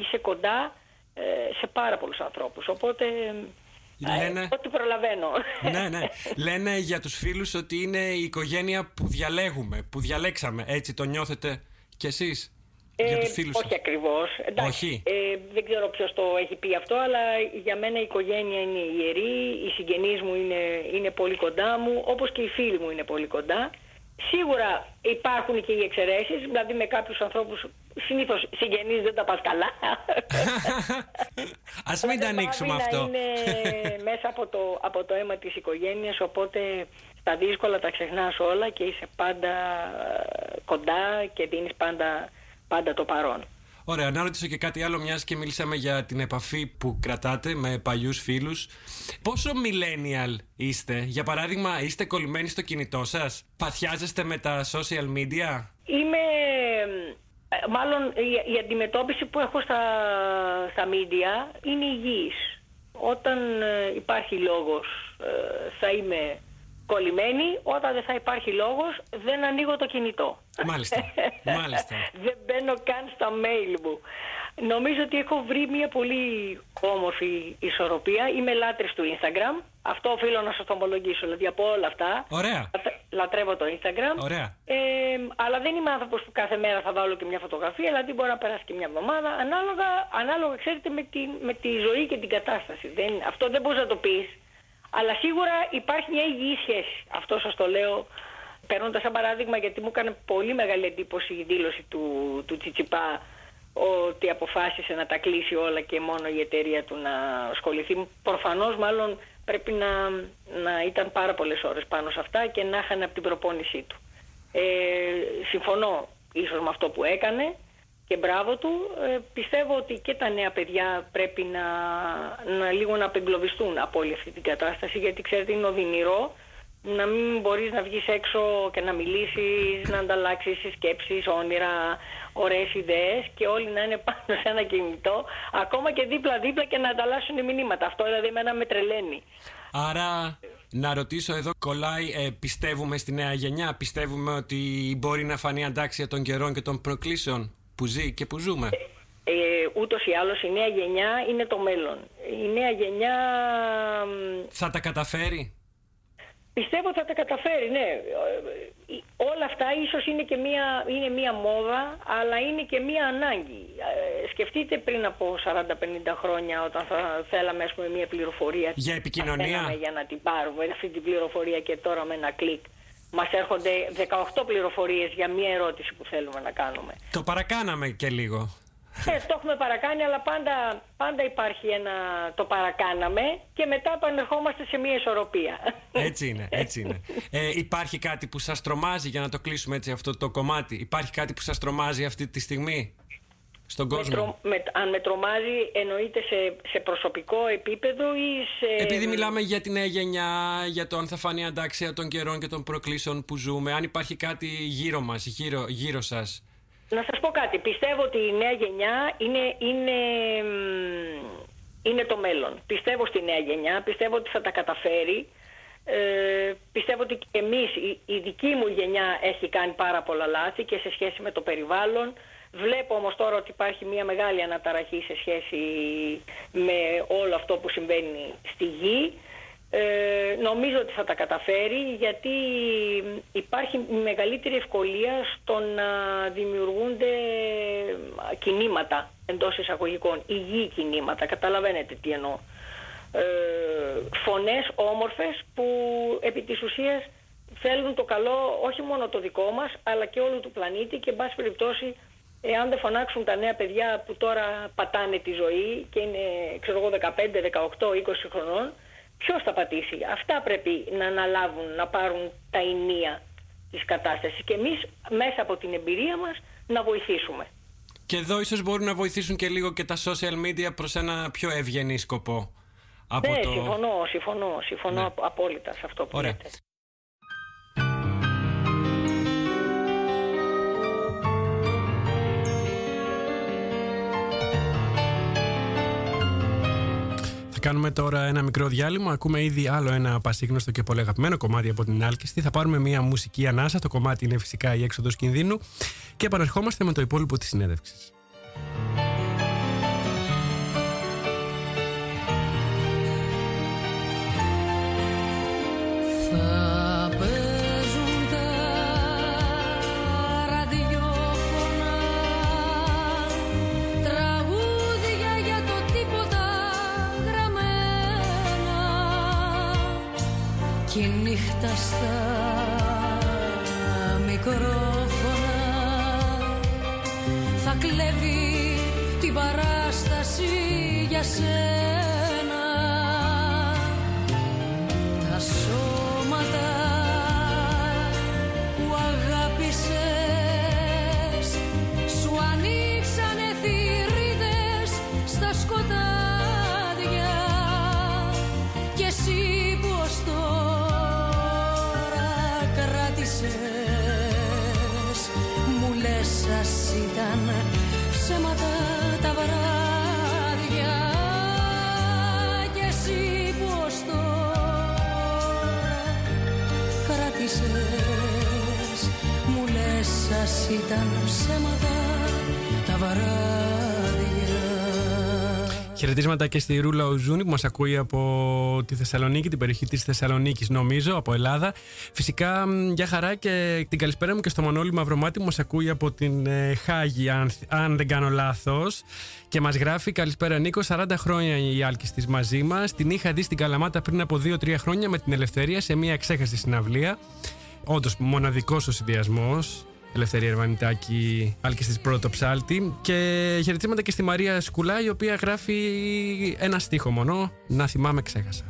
είσαι κοντά ε, σε πάρα πολλούς ανθρώπους, οπότε ε, Λένε... ό,τι προλαβαίνω. Ναι, ναι. Λένε για τους φίλους ότι είναι η οικογένεια που διαλέγουμε, που διαλέξαμε, έτσι το νιώθετε κι εσείς; Ε, όχι ακριβώς. όχι. Ε, δεν ξέρω ποιος το έχει πει αυτό, αλλά για μένα η οικογένεια είναι ιερή, οι συγγενείς μου είναι, είναι πολύ κοντά μου, όπως και οι φίλοι μου είναι πολύ κοντά. Σίγουρα υπάρχουν και οι εξαιρέσεις, δηλαδή με κάποιους ανθρώπους συνήθως συγγενείς δεν τα πας καλά. Ας μην τα ανοίξουμε αυτό. είναι μέσα από το, από το αίμα της οικογένειας, οπότε στα δύσκολα τα ξεχνάς όλα και είσαι πάντα κοντά και δίνεις πάντα πάντα το παρόν. Ωραία, να ρωτήσω και κάτι άλλο, μιας και μιλήσαμε για την επαφή που κρατάτε με παλιούς φίλους. Πόσο millennial είστε, για παράδειγμα, είστε κολλημένοι στο κινητό σας, παθιάζεστε με τα social media; Είμαι. Ε, μάλλον η, αντιμετώπιση που έχω στα, στα media είναι υγιής. Όταν ε, υπάρχει λόγος ε, θα είμαι κολλημένη, όταν δεν θα υπάρχει λόγος δεν ανοίγω το κινητό. Μάλιστα, μάλιστα. δεν μπαίνω καν στα mail μου. Νομίζω ότι έχω βρει μια πολύ όμορφη ισορροπία. Είμαι λάτρης του Instagram. Αυτό οφείλω να σας το ομολογήσω. Δηλαδή από όλα αυτά Ωραία. λατρεύω το Instagram. Ωραία. Ε, αλλά δεν είμαι άνθρωπος που κάθε μέρα θα βάλω και μια φωτογραφία. Δηλαδή μπορεί να περάσει και μια εβδομάδα. Ανάλογα, ανάλογα ξέρετε, με τη, με τη ζωή και την κατάσταση. Δεν, αυτό δεν μπορείς να το πεις. Αλλά σίγουρα υπάρχει μια υγιή σχέση. Αυτό σας το λέω παίρνοντας σαν παράδειγμα γιατί μου έκανε πολύ μεγάλη εντύπωση η δήλωση του, του Τσιτσιπά ότι αποφάσισε να τα κλείσει όλα και μόνο η εταιρεία του να ασχοληθεί. Προφανώς μάλλον πρέπει να, να ήταν πάρα πολλές ώρες πάνω σε αυτά και να είχαν από την προπόνησή του. Ε, συμφωνώ ίσως με αυτό που έκανε και μπράβο του. Ε, πιστεύω ότι και τα νέα παιδιά πρέπει να, να λίγο να απεγκλωβιστούν από όλη αυτή την κατάσταση γιατί ξέρετε είναι οδυνηρό να μην μπορείς να βγεις έξω και να μιλήσεις, να ανταλλάξεις σκέψεις, όνειρα, ωραίες ιδέες και όλοι να είναι πάνω σε ένα κινητό, ακόμα και δίπλα-δίπλα και να ανταλλάσσουν μηνύματα. Αυτό δηλαδή εμένα με τρελαίνει. Άρα να ρωτήσω εδώ, κολλάει, ε, πιστεύουμε στη νέα γενιά, πιστεύουμε ότι μπορεί να φανεί αντάξια των καιρών και των προκλήσεων; Που ζει και που ζούμε. Ε, ούτως ή άλλως η νέα γενιά είναι το μέλλον. Η νέα γενιά... Θα τα καταφέρει; Πιστεύω θα τα καταφέρει, ναι. Όλα αυτά ίσως είναι και μία, είναι μία μόδα, αλλά είναι και μία ανάγκη. Ε, σκεφτείτε πριν από 40-50 χρόνια όταν θα θέλαμε ας πούμε, μία πληροφορία. Για επικοινωνία; Για να την πάρουμε αυτή την πληροφορία και τώρα με ένα κλικ. Μας έρχονται 18 πληροφορίες για μία ερώτηση που θέλουμε να κάνουμε. Το παρακάναμε και λίγο. Ε, το έχουμε παρακάνει, αλλά πάντα, πάντα υπάρχει ένα το παρακάναμε και μετά επανερχόμαστε σε μια ισορροπία. Έτσι είναι, έτσι είναι. Ε, υπάρχει κάτι που σας τρομάζει, για να το κλείσουμε έτσι αυτό το κομμάτι, υπάρχει κάτι που σας τρομάζει αυτή τη στιγμή; Στον κόσμο. Με, αν με τρομάζει εννοείται σε, σε προσωπικό επίπεδο ή σε... Επειδή μιλάμε για την νέα γενιά, για το αν θα φανεί αντάξια των καιρών και των προκλήσεων που ζούμε, αν υπάρχει κάτι γύρω μας, γύρω, γύρω σας να σας πω κάτι. Πιστεύω ότι η νέα γενιά είναι, είναι, είναι το μέλλον. Πιστεύω στη νέα γενιά, πιστεύω ότι θα τα καταφέρει. Ε, πιστεύω ότι εμείς, η, η δική μου γενιά έχει κάνει πάρα πολλά λάθη και σε σχέση με το περιβάλλον. Βλέπω όμως τώρα ότι υπάρχει μια μεγάλη αναταραχή σε σχέση με όλο αυτό που συμβαίνει στη γη. Ε, νομίζω ότι θα τα καταφέρει γιατί υπάρχει μεγαλύτερη ευκολία στο να δημιουργούνται κινήματα εντός εισαγωγικών, υγιή κινήματα, καταλαβαίνετε τι εννοώ. Ε, φωνές όμορφες που επί της ουσίας θέλουν το καλό όχι μόνο το δικό μας αλλά και όλου του πλανήτη και εν πάση περιπτώσει εάν δεν φωνάξουν τα νέα παιδιά που τώρα πατάνε τη ζωή και είναι ξέρω εγώ 15, 18, 20 χρονών ποιος θα πατήσει; Αυτά πρέπει να αναλάβουν, να πάρουν τα ενία της κατάστασης και εμείς μέσα από την εμπειρία μας να βοηθήσουμε. Και εδώ ίσως μπορούν να βοηθήσουν και λίγο και τα social media προς ένα πιο ευγενή σκοπό. Από ναι, το... συμφωνώ, συμφωνώ, συμφωνώ ναι. απόλυτα σε αυτό που Ωραία. λέτε. Κάνουμε τώρα ένα μικρό διάλειμμα. Ακούμε ήδη άλλο ένα πασίγνωστο και πολύ αγαπημένο κομμάτι από την Άλκηστη. Θα πάρουμε μια μουσική ανάσα. Το κομμάτι είναι φυσικά η έξοδος κινδύνου. Και επαναρχόμαστε με το υπόλοιπο της συνέντευξης. Ήταν ψέματα τα βαράδια. Χαιρετίσματα και στη Ρούλα Οζούνη που μας ακούει από τη Θεσσαλονίκη, την περιοχή της Θεσσαλονίκης νομίζω, από Ελλάδα. Φυσικά για χαρά και την καλησπέρα μου και στο Μανώλη Μαυρομάτι που μας ακούει από την ε, Χάγη αν, αν δεν κάνω λάθος. Και μας γράφει καλησπέρα Νίκο, 40 χρόνια η Άλκης της μαζί μας. Την είχα δει στην Καλαμάτα πριν από 2-3 χρόνια με την Ελευθερία σε μια ξέχαστη συναυλία. Όντως μοναδικός ο συνδυασμός. Ελευθερία Ερβανιτάκη, άλκη τη πρώτο ψάλτη. Και χαιρετήματα και στη Μαρία Σκουλά, η οποία γράφει ένα στίχο μόνο. Να θυμάμαι, ξέχασα.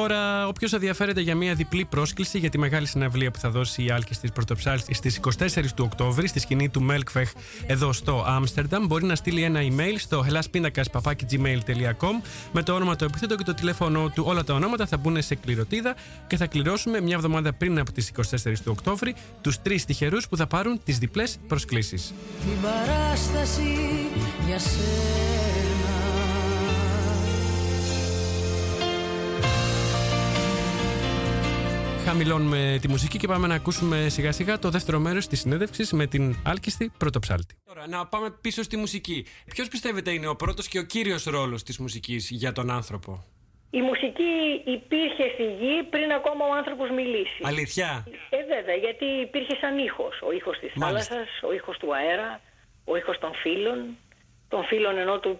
Τώρα, όποιος ενδιαφέρεται για μια διπλή πρόσκληση για τη μεγάλη συναυλία που θα δώσει η Άλκη τη Πρωτοψάλτη στις 24 του Οκτώβρη στη σκηνή του Μέλκφεχ εδώ στο Άμστερνταμ, μπορεί να στείλει ένα email στο hellas.gmail.com με το όνομα, το επίθετο και το τηλέφωνο του. Όλα τα ονόματα θα μπουν σε κληρωτίδα και θα κληρώσουμε μια εβδομάδα πριν από τις 24 του Οκτώβρη τους τρεις τυχερούς που θα πάρουν τις διπλές προσκλήσεις. Την παράσταση για σένα. Χαμηλώνουμε τη μουσική και πάμε να ακούσουμε σιγά σιγά το δεύτερο μέρος της συνέντευξης με την άλκιστη πρωτοψάλτη. Τώρα, να πάμε πίσω στη μουσική. Ποιος πιστεύετε είναι ο πρώτος και ο κύριος ρόλος της μουσικής για τον άνθρωπο; Η μουσική υπήρχε στη γη πριν ακόμα ο άνθρωπος μιλήσει. Αλήθεια; Ε, βέβαια, γιατί υπήρχε σαν ήχος. Ο ήχος της θάλασσας, ο ήχος του αέρα, ο ήχος των φύλων, των φύλων ενώ του,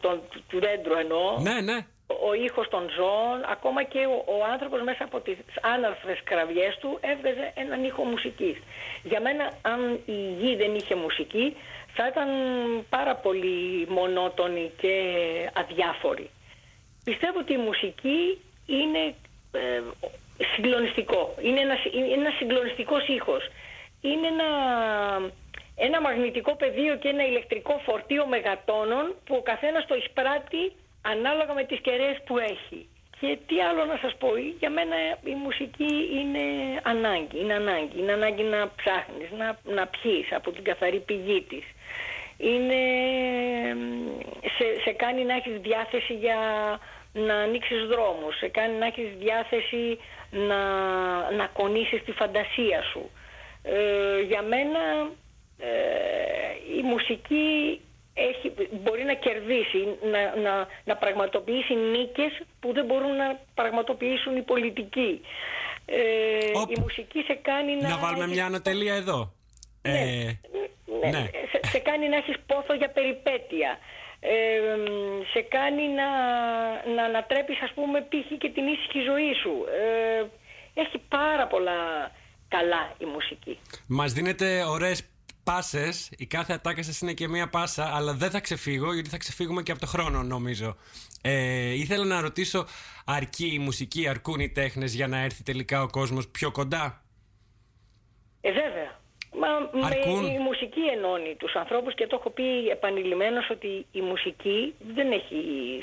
του δέντρου εννοώ. Ναι, ναι ο ήχος των ζώων, ακόμα και ο, ο άνθρωπος μέσα από τις άναρθρες κραυγές του έβγαζε έναν ήχο μουσικής. Για μένα αν η γη δεν είχε μουσική θα ήταν πάρα πολύ μονότονη και αδιάφορη. Πιστεύω ότι η μουσική είναι ε, συγκλονιστικό. Είναι ένας ένας συγκλονιστικός ήχος. Είναι ένα, ένα μαγνητικό πεδίο και ένα ηλεκτρικό φορτίο μεγατόνων που ο καθένας το εισπράττει ανάλογα με τις κεραίες που έχει. Και τι άλλο να σας πω, για μένα η μουσική είναι ανάγκη, είναι ανάγκη. Είναι ανάγκη να ψάχνεις, να, να πιείς από την καθαρή πηγή της. Είναι, σε, σε κάνει να έχεις διάθεση για να ανοίξεις δρόμους, σε κάνει να έχεις διάθεση να, να κονίσεις τη φαντασία σου. Ε, για μένα ε, η μουσική έχει, μπορεί να κερδίσει, να, να, να πραγματοποιήσει νίκες που δεν μπορούν να πραγματοποιήσουν οι πολιτικοί. Ε, η μουσική σε κάνει να... Να βάλουμε μια ανατελεία εδώ. Ναι, ε, ναι, ναι. Σε, σε, κάνει να έχεις πόθο για περιπέτεια. Ε, σε κάνει να, να ανατρέπεις ας πούμε π.χ. και την ήσυχη ζωή σου. Ε, έχει πάρα πολλά καλά η μουσική. Μας δίνετε ωραίες πάσες, η κάθε ατάκα σας είναι και μία πάσα, αλλά δεν θα ξεφύγω γιατί θα ξεφύγουμε και από το χρόνο νομίζω. Ε, ήθελα να ρωτήσω, αρκεί η μουσική, αρκούν οι τέχνες για να έρθει τελικά ο κόσμος πιο κοντά; Ε, βέβαια. Μα η μουσική ενώνει τους ανθρώπους και το έχω πει επανειλημμένως ότι η μουσική δεν έχει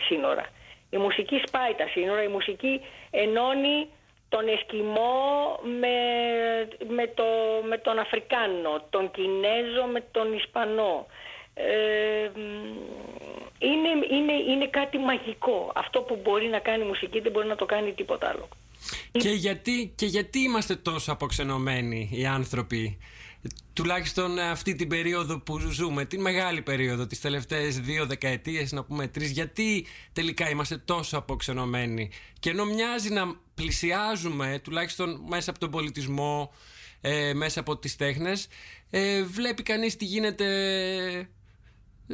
σύνορα. Η μουσική σπάει τα σύνορα, η μουσική ενώνει τον Εσκιμό με, με, το, με τον Αφρικάνο, τον Κινέζο με τον Ισπανό. Ε, είναι, είναι, είναι κάτι μαγικό. Αυτό που μπορεί να κάνει η μουσική δεν μπορεί να το κάνει τίποτα άλλο. Και γιατί, και γιατί είμαστε τόσο αποξενωμένοι οι άνθρωποι τουλάχιστον αυτή την περίοδο που ζούμε, την μεγάλη περίοδο, τις τελευταίες δύο δεκαετίες, να πούμε τρεις, γιατί τελικά είμαστε τόσο αποξενωμένοι. Και ενώ μοιάζει να πλησιάζουμε, τουλάχιστον μέσα από τον πολιτισμό, ε, μέσα από τις τέχνες, ε, βλέπει κανείς τι γίνεται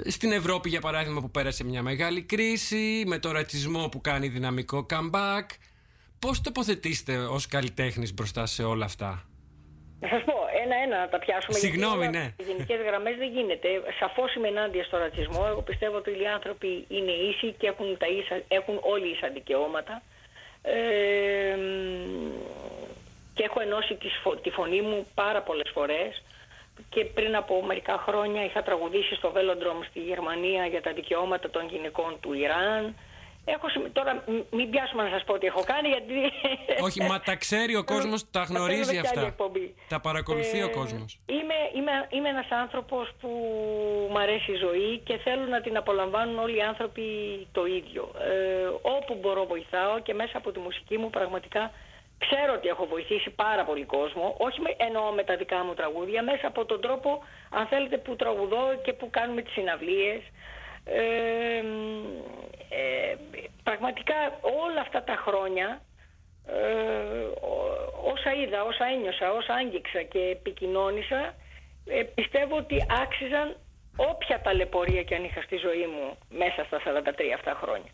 στην Ευρώπη για παράδειγμα που πέρασε μια μεγάλη κρίση, με το ρατσισμό που κάνει δυναμικό comeback. Πώς τοποθετήστε ως καλλιτέχνης μπροστά σε όλα αυτά; Να σας πω, ένα-ένα να τα πιάσουμε. Συγγνώμη, ναι. Οι γενικές γραμμές δεν γίνεται. Σαφώς είμαι ενάντια στο ρατσισμό. Εγώ πιστεύω ότι οι άνθρωποι είναι ίσοι και έχουν, τα ίσα, έχουν όλοι ίσα δικαιώματα. Ε, και έχω ενώσει τη φωνή μου πάρα πολλές φορές και πριν από μερικά χρόνια είχα τραγουδήσει στο Velodrome στη Γερμανία για τα δικαιώματα των γυναικών του Ιράν Έχω, τώρα μην πιάσουμε να σας πω τι έχω κάνει γιατί... Όχι, μα τα ξέρει ο κόσμος, τα γνωρίζει αυτά. Τα παρακολουθεί ο ε, κόσμος. Είμαι, είμαι, είμαι ένας άνθρωπος που μου αρέσει η ζωή και θέλω να την απολαμβάνουν όλοι οι άνθρωποι το ίδιο. Ε, όπου μπορώ βοηθάω και μέσα από τη μουσική μου πραγματικά ξέρω ότι έχω βοηθήσει πάρα πολύ κόσμο. Όχι με, εννοώ με τα δικά μου τραγούδια, μέσα από τον τρόπο αν θέλετε που τραγουδώ και που κάνουμε τις συναυλίες. Ε, ε, πραγματικά όλα αυτά τα χρόνια ε, όσα είδα, όσα ένιωσα, όσα άγγιξα και επικοινώνησα ε, πιστεύω ότι άξιζαν όποια ταλαιπωρία και αν είχα στη ζωή μου μέσα στα 43 αυτά χρόνια.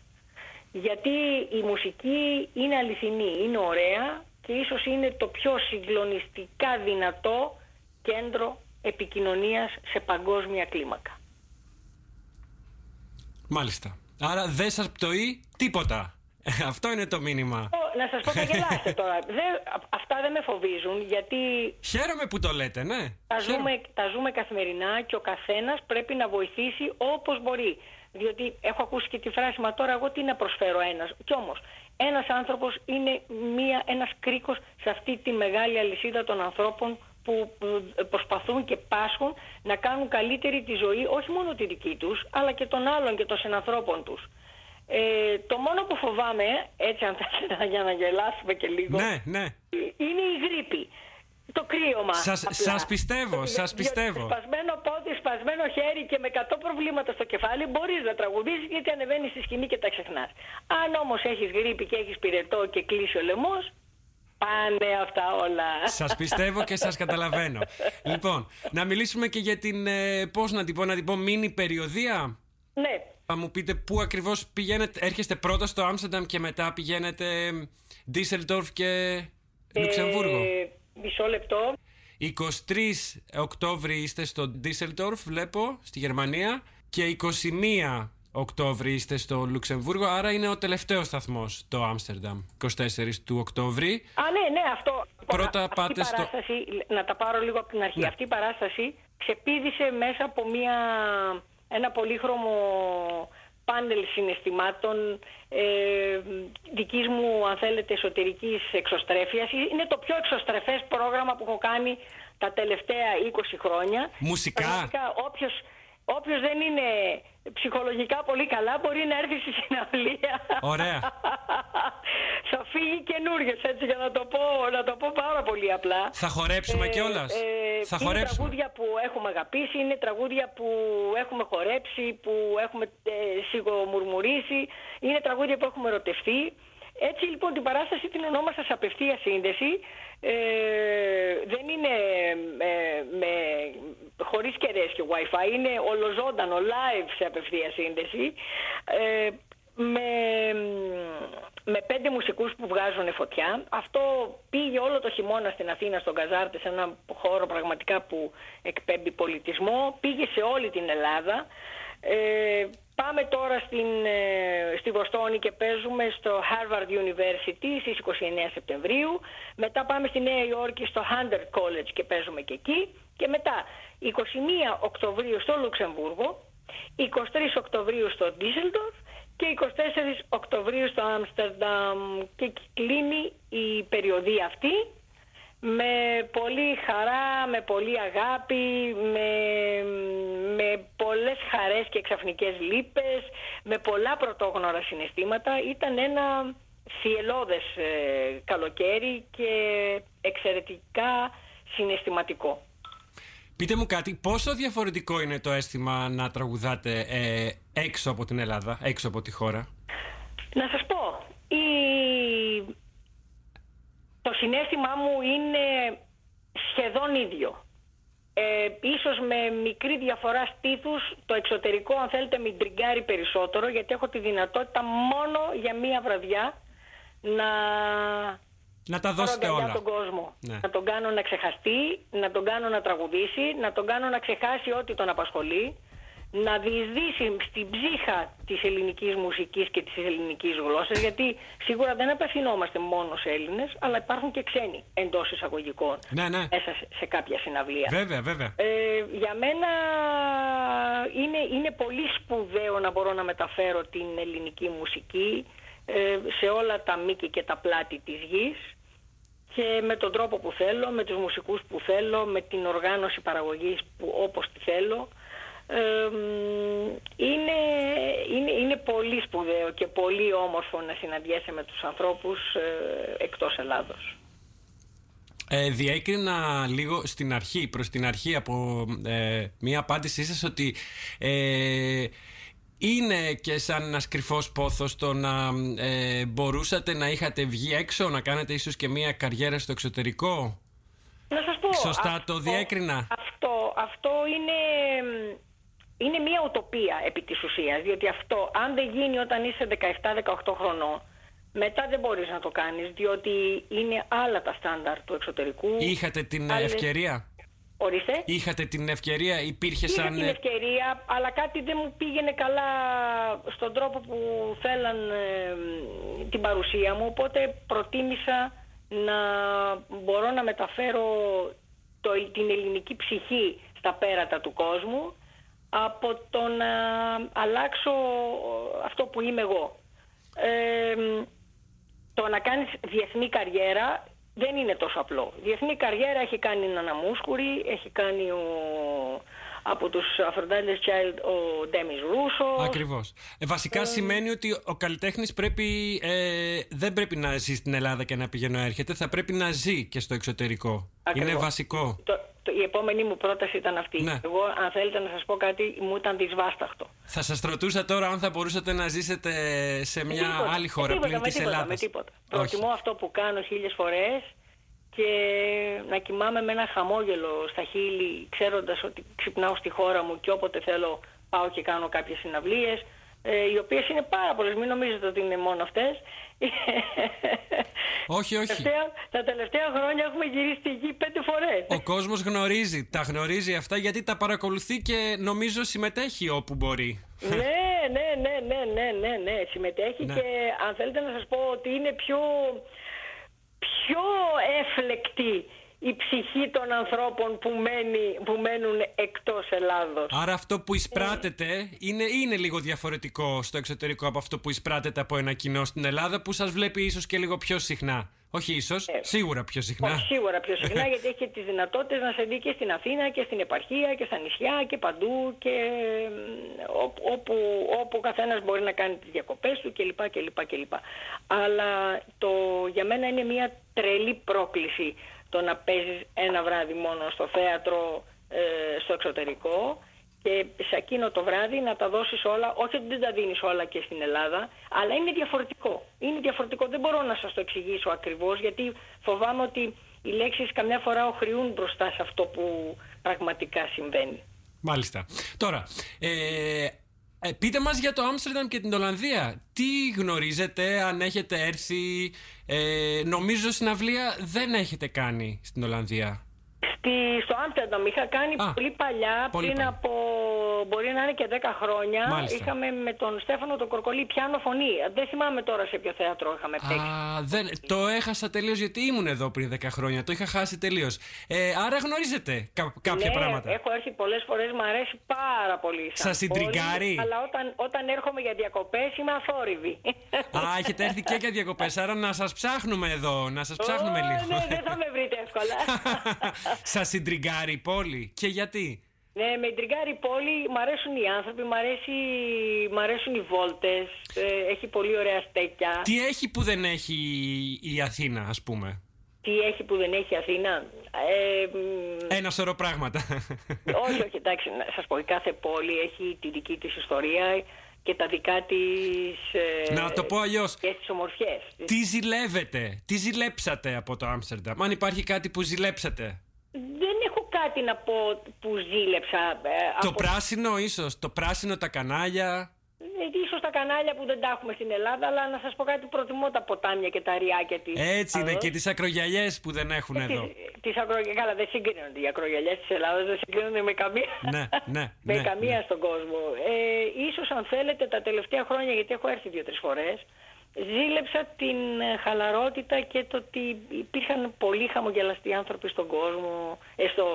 Γιατί η μουσική είναι αληθινή, είναι ωραία και ίσως είναι το πιο συγκλονιστικά δυνατό κέντρο επικοινωνίας σε παγκόσμια κλίμακα. Μάλιστα. Άρα δεν σας πτωεί τίποτα. Αυτό είναι το μήνυμα. Να σας πω, θα γελάσετε τώρα. αυτά δεν με φοβίζουν γιατί. Χαίρομαι που το λέτε, ναι. Τα ζούμε, τα ζούμε καθημερινά και ο καθένας πρέπει να βοηθήσει όπως μπορεί. Διότι έχω ακούσει και τη φράση, μα τώρα εγώ τι να προσφέρω ένας. Κι όμως, ένας άνθρωπος είναι ένας κρίκος σε αυτή τη μεγάλη αλυσίδα των ανθρώπων που προσπαθούν και πάσχουν να κάνουν καλύτερη τη ζωή, όχι μόνο τη δική τους, αλλά και των άλλων και των συνανθρώπων τους. Ε, το μόνο που φοβάμαι, έτσι αν θέλετε για να γελάσουμε και λίγο, ναι, ναι. είναι η γρήπη. Το κρύωμα. Σας, σας πιστεύω, σας πιστεύω. Σπασμένο πόδι, σπασμένο χέρι και με 100 προβλήματα στο κεφάλι μπορείς να τραγουδήσεις γιατί ανεβαίνεις στη σκηνή και τα ξεχνάς. Αν όμως έχεις γρήπη και έχεις πυρετό και κλείσει ο λαιμός, Πάνε αυτά όλα. Σας πιστεύω και σας καταλαβαίνω. λοιπόν, να μιλήσουμε και για την. Ε, Πώς να την πω, να την πω, μήνυ περιοδία; Ναι. Θα μου πείτε πού ακριβώς πηγαίνετε. Έρχεστε πρώτα στο Άμστερνταμ και μετά πηγαίνετε Ντίσσελντορφ και ε, Λουξεμβούργο. μισό λεπτό. 23 Οκτώβρη είστε στο Ντίσσελντορφ, βλέπω, στη Γερμανία. Και 21 Οκτώβρη είστε στο Λουξεμβούργο, άρα είναι ο τελευταίος σταθμός το Άμστερνταμ, 24 του Οκτώβρη. Α, ναι, ναι, αυτό. Πρώτα αυτή πάτε στο. Να τα πάρω λίγο από την αρχή. Ναι. Αυτή η παράσταση ξεπίδησε μέσα από μια, ένα πολύχρωμο πάνελ συναισθημάτων ε, δικής μου, αν θέλετε, εσωτερικής εξωστρέφειας. Είναι το πιο εξωστρεφές πρόγραμμα που έχω κάνει τα τελευταία 20 χρόνια. Μουσικά. όποιος, όποιος δεν είναι ψυχολογικά πολύ καλά, μπορεί να έρθει στη συναυλία. Ωραία. θα φύγει καινούριο, έτσι για να το, πω, να το πω πάρα πολύ απλά. Θα χορέψουμε ε, κιόλας. Ε, θα είναι χορέψουμε. τραγούδια που έχουμε αγαπήσει, είναι τραγούδια που έχουμε χορέψει, που έχουμε ε, σιγομουρμουρίσει, είναι τραγούδια που έχουμε ερωτευτεί. Έτσι λοιπόν την παράσταση την ονόμασα σε απευθεία σύνδεση. Ε, δεν είναι ε, με, χωρίς κεραίες και wifi, είναι ολοζώντανο, live σε απευθεία σύνδεση. Ε, με, με πέντε μουσικούς που βγάζουν φωτιά. Αυτό πήγε όλο το χειμώνα στην Αθήνα, στον Καζάρτε, σε ένα χώρο πραγματικά που εκπέμπει πολιτισμό. Πήγε σε όλη την Ελλάδα. Ε, πάμε τώρα στην, ε, στη Βοστόνη και παίζουμε στο Harvard University στις 29 Σεπτεμβρίου. Μετά πάμε στη Νέα Υόρκη στο Hunter College και παίζουμε και εκεί. Και μετά 21 Οκτωβρίου στο Λουξεμβούργο, 23 Οκτωβρίου στο Ντίσελντορφ και 24 Οκτωβρίου στο Άμστερνταμ και κλείνει η περιοδία αυτή με πολύ χαρά, με πολύ αγάπη, με, με πολλές χαρές και ξαφνικές λύπες, με πολλά πρωτόγνωρα συναισθήματα. Ήταν ένα θυελώδες ε, καλοκαίρι και εξαιρετικά συναισθηματικό. Πείτε μου κάτι, πόσο διαφορετικό είναι το αίσθημα να τραγουδάτε ε, έξω από την Ελλάδα, έξω από τη χώρα; Να σας πω, η... το συνέστημά μου είναι σχεδόν ίδιο. Ε, ίσως με μικρή διαφορά στήθους, το εξωτερικό αν θέλετε με τριγκάρει περισσότερο γιατί έχω τη δυνατότητα μόνο για μία βραδιά να να τα δώσετε όλα. τον κόσμο. Ναι. Να τον κάνω να ξεχαστεί, να τον κάνω να τραγουδήσει, να τον κάνω να ξεχάσει ό,τι τον απασχολεί, να διεισδύσει στην ψύχα της ελληνικής μουσικής και της ελληνικής γλώσσας, γιατί σίγουρα δεν απευθυνόμαστε μόνο σε Έλληνες, αλλά υπάρχουν και ξένοι εντός εισαγωγικών ναι, ναι. μέσα σε κάποια συναυλία. Βέβαια, βέβαια. Ε, για μένα είναι, είναι πολύ σπουδαίο να μπορώ να μεταφέρω την ελληνική μουσική ε, σε όλα τα μήκη και τα πλάτη της γης και με τον τρόπο που θέλω, με τους μουσικούς που θέλω, με την οργάνωση παραγωγής που όπως τη θέλω. Είναι, είναι, είναι πολύ σπουδαίο και πολύ όμορφο να συναντιέσαι με τους ανθρώπους ε, εκτός Ελλάδος. Ε, διέκρινα λίγο στην αρχή, προς την αρχή από ε, μία απάντησή σας ότι ε, είναι και σαν ένα κρυφός πόθος το να ε, μπορούσατε να είχατε βγει έξω, να κάνετε ίσως και μια καριέρα στο εξωτερικό; Να σας πω. Σωστά το διέκρινα; Αυτό, αυτό είναι, είναι μια οτοπία επί της ουσίας. Διότι αυτό, αν δεν γίνει όταν είσαι 17-18 χρονών, μετά δεν μπορείς να το κάνεις, διότι είναι άλλα τα στάνταρ του εξωτερικού. Είχατε την ευκαιρία; Ορίστε. Είχατε την ευκαιρία, υπήρχε Είχα σαν. την ευκαιρία, αλλά κάτι δεν μου πήγαινε καλά στον τρόπο που θέλαν ε, την παρουσία μου. Οπότε προτίμησα να μπορώ να μεταφέρω το, την ελληνική ψυχή στα πέρατα του κόσμου από το να αλλάξω αυτό που είμαι εγώ. Ε, το να κάνεις διεθνή καριέρα δεν είναι τόσο απλό. Διεθνή καριέρα έχει κάνει η Ναναμούσκουρη, έχει κάνει ο, από τους Aphrodite's Child ο Ντέμις Ρούσο. Ακριβώς. Ε, βασικά ε, σημαίνει ότι ο καλλιτέχνης πρέπει, ε, δεν πρέπει να ζει στην Ελλάδα και να πηγαίνει να έρχεται, θα πρέπει να ζει και στο εξωτερικό. Είναι βασικό. Το, το, η επόμενη μου πρόταση ήταν αυτή. Ναι. Εγώ, αν θέλετε να σας πω κάτι, μου ήταν δυσβάσταχτο. Θα σας ρωτούσα τώρα αν θα μπορούσατε να ζήσετε σε μια άλλη χώρα πλην της Ελλάδας. Με τίποτα. Προτιμώ αυτό που κάνω χίλιες φορές και να κοιμάμαι με ένα χαμόγελο στα χείλη ξέροντας ότι ξυπνάω στη χώρα μου και όποτε θέλω πάω και κάνω κάποιες συναυλίες ε, οι οποίες είναι πάρα πολλές, μην νομίζετε ότι είναι μόνο αυτές. Όχι, όχι. Τελευταία, τα τελευταία χρόνια έχουμε γυρίσει τη γη πέντε φορές. Ο κόσμος γνωρίζει, τα γνωρίζει αυτά γιατί τα παρακολουθεί και νομίζω συμμετέχει όπου μπορεί. ναι, ναι, ναι, ναι, ναι, ναι, ναι, συμμετέχει ναι. και αν θέλετε να σας πω ότι είναι πιο πιο έφλεκτη η ψυχή των ανθρώπων που, μένει, που μένουν εκτός Ελλάδος. Άρα αυτό που εισπράτεται είναι, είναι λίγο διαφορετικό στο εξωτερικό από αυτό που εισπράτεται από ένα κοινό στην Ελλάδα που σας βλέπει ίσως και λίγο πιο συχνά. Όχι ίσως, ε, σίγουρα πιο συχνά. Όχι, σίγουρα πιο συχνά, γιατί έχει τις δυνατότητες να σε δει και στην Αθήνα και στην επαρχία και στα νησιά και παντού και όπου, όπου ο καθένας μπορεί να κάνει τις διακοπές του κλπ. κλπ, κλπ. Αλλά το, για μένα είναι μια τρελή πρόκληση το να παίζεις ένα βράδυ μόνο στο θέατρο ε, στο εξωτερικό και σε εκείνο το βράδυ να τα δώσεις όλα, όχι ότι δεν τα δίνεις όλα και στην Ελλάδα, αλλά είναι διαφορετικό. Είναι διαφορετικό, δεν μπορώ να σας το εξηγήσω ακριβώς, γιατί φοβάμαι ότι οι λέξεις καμιά φορά οχριούν μπροστά σε αυτό που πραγματικά συμβαίνει. Μάλιστα. Τώρα, ε, ε, πείτε μας για το Άμστερνταμ και την Ολλανδία. Τι γνωρίζετε, αν έχετε έρθει. Ε, νομίζω συναυλία δεν έχετε κάνει στην Ολλανδία. Στη, στο Άμστερνταμ είχα κάνει πολύ παλιά, πριν από μπορεί να είναι και 10 χρόνια. Είχαμε με τον Στέφανο τον Κορκολί πιάνο φωνή. Δεν θυμάμαι τώρα σε ποιο θέατρο είχαμε παίξει. Α, δεν, το έχασα τελείως γιατί ήμουν εδώ πριν 10 χρόνια. Το είχα χάσει τελείως. Ε, άρα γνωρίζετε κα, κάποια ναι, πράγματα. Έχω έρθει πολλές φορές, μου αρέσει πάρα πολύ. Σας συντριγκάρει; Αλλά όταν, όταν έρχομαι για διακοπές είμαι αθόρυβη. Α, έχετε έρθει και για διακοπές. Άρα να σας ψάχνουμε εδώ, να σας ψάχνουμε λίγο. Ναι, δεν θα με βρείτε εύκολα. Σας συντριγκάρει η πόλη. Και γιατί; Ναι, με τριγκάρει η πόλη, μ' αρέσουν οι άνθρωποι, μ' αρέσει, μ αρέσουν οι βόλτες, ε, έχει πολύ ωραία στέκια. Τι έχει που δεν έχει η Αθήνα, ας πούμε; Τι έχει που δεν έχει η Αθήνα; Ε, Ένα σωρό πράγματα. Όχι, όχι, εντάξει, να σας πω, η κάθε πόλη έχει τη δική της ιστορία και τα δικά της... Ε, να το πω αλλιώς. Και τις ομορφιές. Τι ζηλεύετε, τι ζηλέψατε από το Άμστερνταμ, αν υπάρχει κάτι που ζηλέψατε; Δεν έχω κάτι να πω που ζήλεψα. Ε, το πράσινο ίσως, το πράσινο τα κανάλια. Ε, ίσως τα κανάλια που δεν τα έχουμε στην Ελλάδα, αλλά να σας πω κάτι, προτιμώ τα ποτάμια και τα ριάκια της. Έτσι είναι, και τις ακρογιαλιές που δεν έχουν ε, εδώ. Τις, τις καλά δεν συγκρίνονται οι ακρογιαλιές της Ελλάδας, δεν συγκρίνονται με καμία, ναι, ναι, με ναι, καμία ναι. στον κόσμο. Ε, ίσως αν θέλετε τα τελευταία χρόνια, γιατί έχω έρθει δύο-τρεις φορές, ζήλεψα την ε, χαλαρότητα και το ότι υπήρχαν πολύ χαμογελαστοί άνθρωποι στον κόσμο, ε, στο,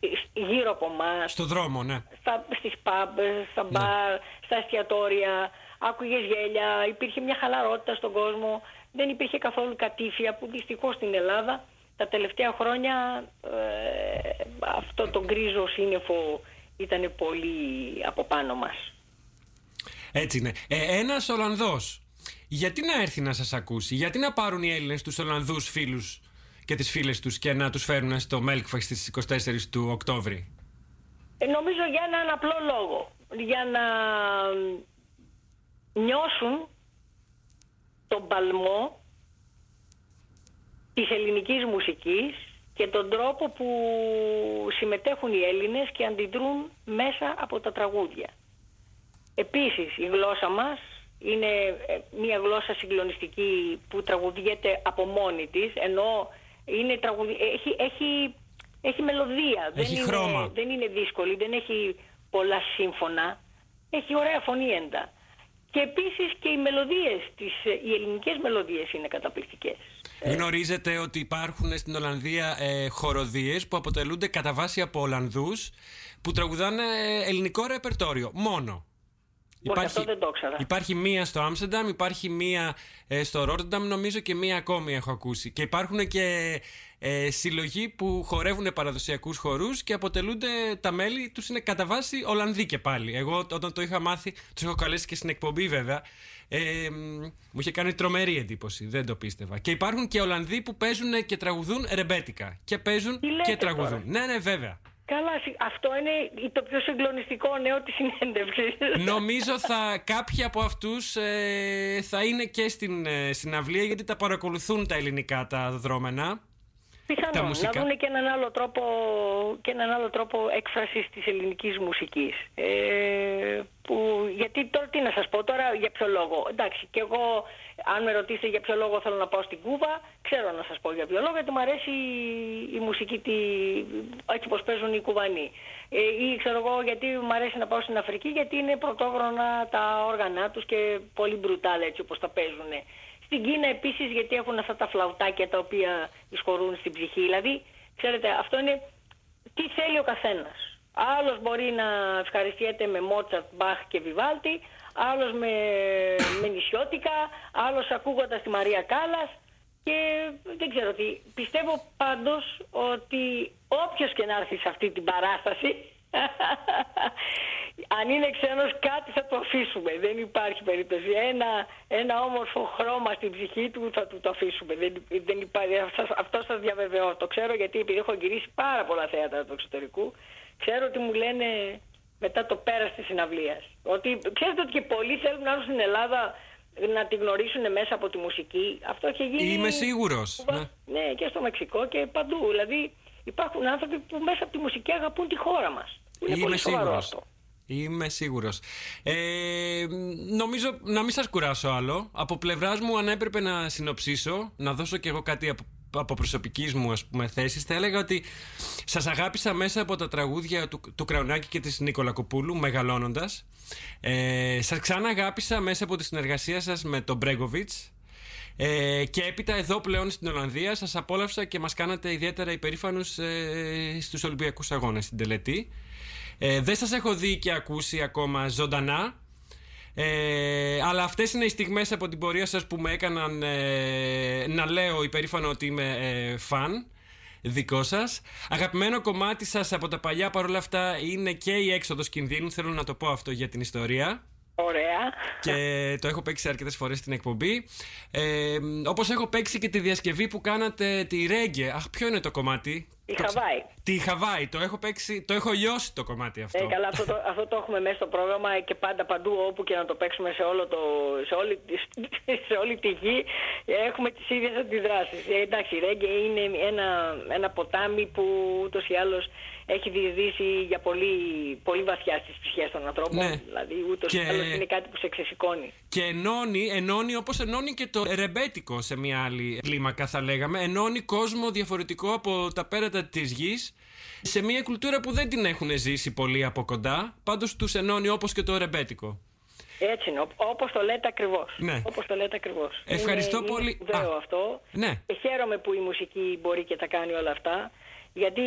ε, γύρω από εμάς. Στο δρόμο, ναι. Στα, στις pub, στα ναι. μπαρ, στα εστιατόρια, άκουγες γέλια, υπήρχε μια χαλαρότητα στον κόσμο. Δεν υπήρχε καθόλου κατήφια που δυστυχώς στην Ελλάδα τα τελευταία χρόνια αυτό το γκρίζο σύννεφο ήταν πολύ από πάνω μας. Έτσι είναι. Ε, ένας Ολλανδός γιατί να έρθει να σας ακούσει, γιατί να πάρουν οι Έλληνες τους Ολλανδούς φίλους και τις φίλες τους και να τους φέρουν στο Melkfest στις 24 του Οκτώβρη; Ε, νομίζω για έναν απλό λόγο. Για να νιώσουν τον παλμό της ελληνικής μουσικής και τον τρόπο που συμμετέχουν οι Έλληνες και αντιδρούν μέσα από τα τραγούδια. Επίσης η γλώσσα μας είναι ε, μια γλώσσα συγκλονιστική που τραγουδιέται από μόνη της ενώ είναι τραγουδι... έχει, έχει, έχει μελωδία. Έχει δεν, χρώμα. Είναι, δεν είναι δύσκολη δεν έχει πολλά σύμφωνα. Έχει ωραία φωνή έντα. Και επίσης και οι μελωδίες τις, οι ελληνικές μελωδίες είναι καταπληκτικές. Γνωρίζετε ότι υπάρχουν στην Ολλανδία ε, χοροδίες που αποτελούνται κατά βάση από Ολλανδούς που τραγουδάνε ελληνικό ρεπερτόριο μόνο Υπάρχει, αυτό δεν το υπάρχει μία στο Άμστερνταμ, υπάρχει μία ε, στο Ρότερνταμ νομίζω και μία ακόμη έχω ακούσει. Και υπάρχουν και ε, συλλογοί που χορεύουν παραδοσιακούς χορούς και αποτελούνται τα μέλη τους είναι κατά βάση Ολλανδοί και πάλι. Εγώ όταν το είχα μάθει, τους έχω καλέσει και στην εκπομπή βέβαια. Ε, μου είχε κάνει τρομερή εντύπωση, δεν το πίστευα. Και υπάρχουν και Ολλανδοί που παίζουν και τραγουδούν ρεμπέτικα. Και παίζουν και τραγουδούν. Ναι, ναι, βέβαια. Καλά, αυτό είναι το πιο συγκλονιστικό νέο της συνέντευξης. Νομίζω θα κάποιοι από αυτούς ε, θα είναι και στην ε, συναυλία γιατί τα παρακολουθούν τα ελληνικά τα δρόμενα. Πιθανόν, να δουν και έναν άλλο τρόπο, και έναν άλλο τρόπο έκφρασης της ελληνικής μουσικής. Ε, που, γιατί τώρα τι να σας πω τώρα για ποιο λόγο. Εντάξει και εγώ αν με ρωτήσετε για ποιο λόγο θέλω να πάω στην Κούβα ξέρω να σας πω για ποιο λόγο γιατί μου αρέσει η μουσική τη, έτσι πως παίζουν οι Κουβανοί. Ε, ή ξέρω εγώ γιατί μου αρέσει να πάω στην Αφρική γιατί είναι πρωτόγρονα τα όργανα τους και πολύ μπρουτάλ έτσι όπως τα παίζουν. Στην Κίνα επίσης γιατί έχουν αυτά τα φλαουτάκια τα οποία εισχωρούν στην ψυχή. Δηλαδή Ξέρετε, αυτό είναι τι θέλει ο καθένας. Άλλος μπορεί να ευχαριστιέται με Μότσαρτ, Μπαχ και Βιβάλτη, άλλος με, με νησιώτικα, άλλος ακούγοντας τη Μαρία Κάλλας. Και δεν ξέρω τι. Πιστεύω πάντως ότι όποιος και να έρθει σε αυτή την παράσταση αν είναι ξένος κάτι θα το αφήσουμε. Δεν υπάρχει περίπτωση. Ένα, ένα όμορφο χρώμα στην ψυχή του θα του το αφήσουμε. Δεν, δεν υπάρχει. Αυτό σας διαβεβαιώ. Το ξέρω γιατί επειδή έχω γυρίσει πάρα πολλά θέατρα του εξωτερικού ξέρω ότι μου λένε μετά το πέρας της συναυλίας. Ότι ξέρετε ότι και πολλοί θέλουν να έρθουν στην Ελλάδα να τη γνωρίσουν μέσα από τη μουσική. Αυτό έχει γίνει. Είμαι σίγουρος. Ναι. ναι, και στο Μεξικό και παντού. Δηλαδή υπάρχουν άνθρωποι που μέσα από τη μουσική αγαπούν τη χώρα μας. Είναι Είμαι πολύ σίγουρος. αυτό. Είμαι σίγουρος. Ε, νομίζω να μην σας κουράσω άλλο. Από πλευράς μου αν έπρεπε να συνοψίσω, να δώσω κι εγώ κάτι από, από προσωπικής μου ας πούμε θέσεις, θα έλεγα ότι σας αγάπησα μέσα από τα τραγούδια του, του Κραουνάκη και της Νίκολα Κοπούλου, μεγαλώνοντας. Ε, σας ξανά αγάπησα μέσα από τη συνεργασία σας με τον Μπρέγκοβιτς. Ε, και έπειτα εδώ πλέον στην Ολλανδία σας απόλαυσα και μας κάνατε ιδιαίτερα υπερήφανους ε, στους Ολυμπιακούς Αγώνες στην τελετή. Ε, δεν σας έχω δει και ακούσει ακόμα ζωντανά. Ε, αλλά αυτές είναι οι στιγμές από την πορεία σας που με έκαναν ε, να λέω υπερήφανο ότι είμαι ε, φαν δικό σας. Αγαπημένο κομμάτι σας από τα παλιά παρόλα αυτά είναι και η έξοδος κινδύνου. Θέλω να το πω αυτό για την ιστορία. Ωραία. Και το έχω παίξει αρκετές φορές στην εκπομπή. Ε, Όπως έχω παίξει και τη διασκευή που κάνατε τη Ρέγγε. Αχ, ποιο είναι το κομμάτι; Η Το ξε- Χαβάη. Τη Χαβάη. Το έχω παίξει, το έχω λιώσει το κομμάτι αυτό. Ε, καλά, αυτό το, αυτό το έχουμε μέσα στο πρόγραμμα και πάντα παντού όπου και να το παίξουμε σε, όλο το, σε, όλη, σε όλη τη γη έχουμε τις ίδιες αντιδράσεις. Ε, εντάξει, η Ρέγγε είναι ένα, ένα ποτάμι που ούτως ή άλλως έχει διεισδύσει για πολύ, πολύ βαθιά στις ψυχές των ανθρώπων. Ναι. Δηλαδή ούτως ή Και- άλλως είναι κάτι που σε ξεσηκώνει. Και ενώνει, ενώνει όπως ενώνει και το ρεμπέτικο σε μια άλλη κλίμακα, θα λέγαμε. Ενώνει κόσμο διαφορετικό από τα πέρατα της γης σε μια κουλτούρα που δεν την έχουν ζήσει πολύ από κοντά. Πάντως τους ενώνει όπως και το ρεμπέτικο. Έτσι είναι, Ω- όπως το λέτε ακριβώς. Ναι. Όπως το λέτε ακριβώς. Ευχαριστώ είναι, πολύ. Είναι βέβαιο Α, αυτό. ναι. Και χαίρομαι που η μουσική μπορεί και τα κάνει όλα αυτά. Γιατί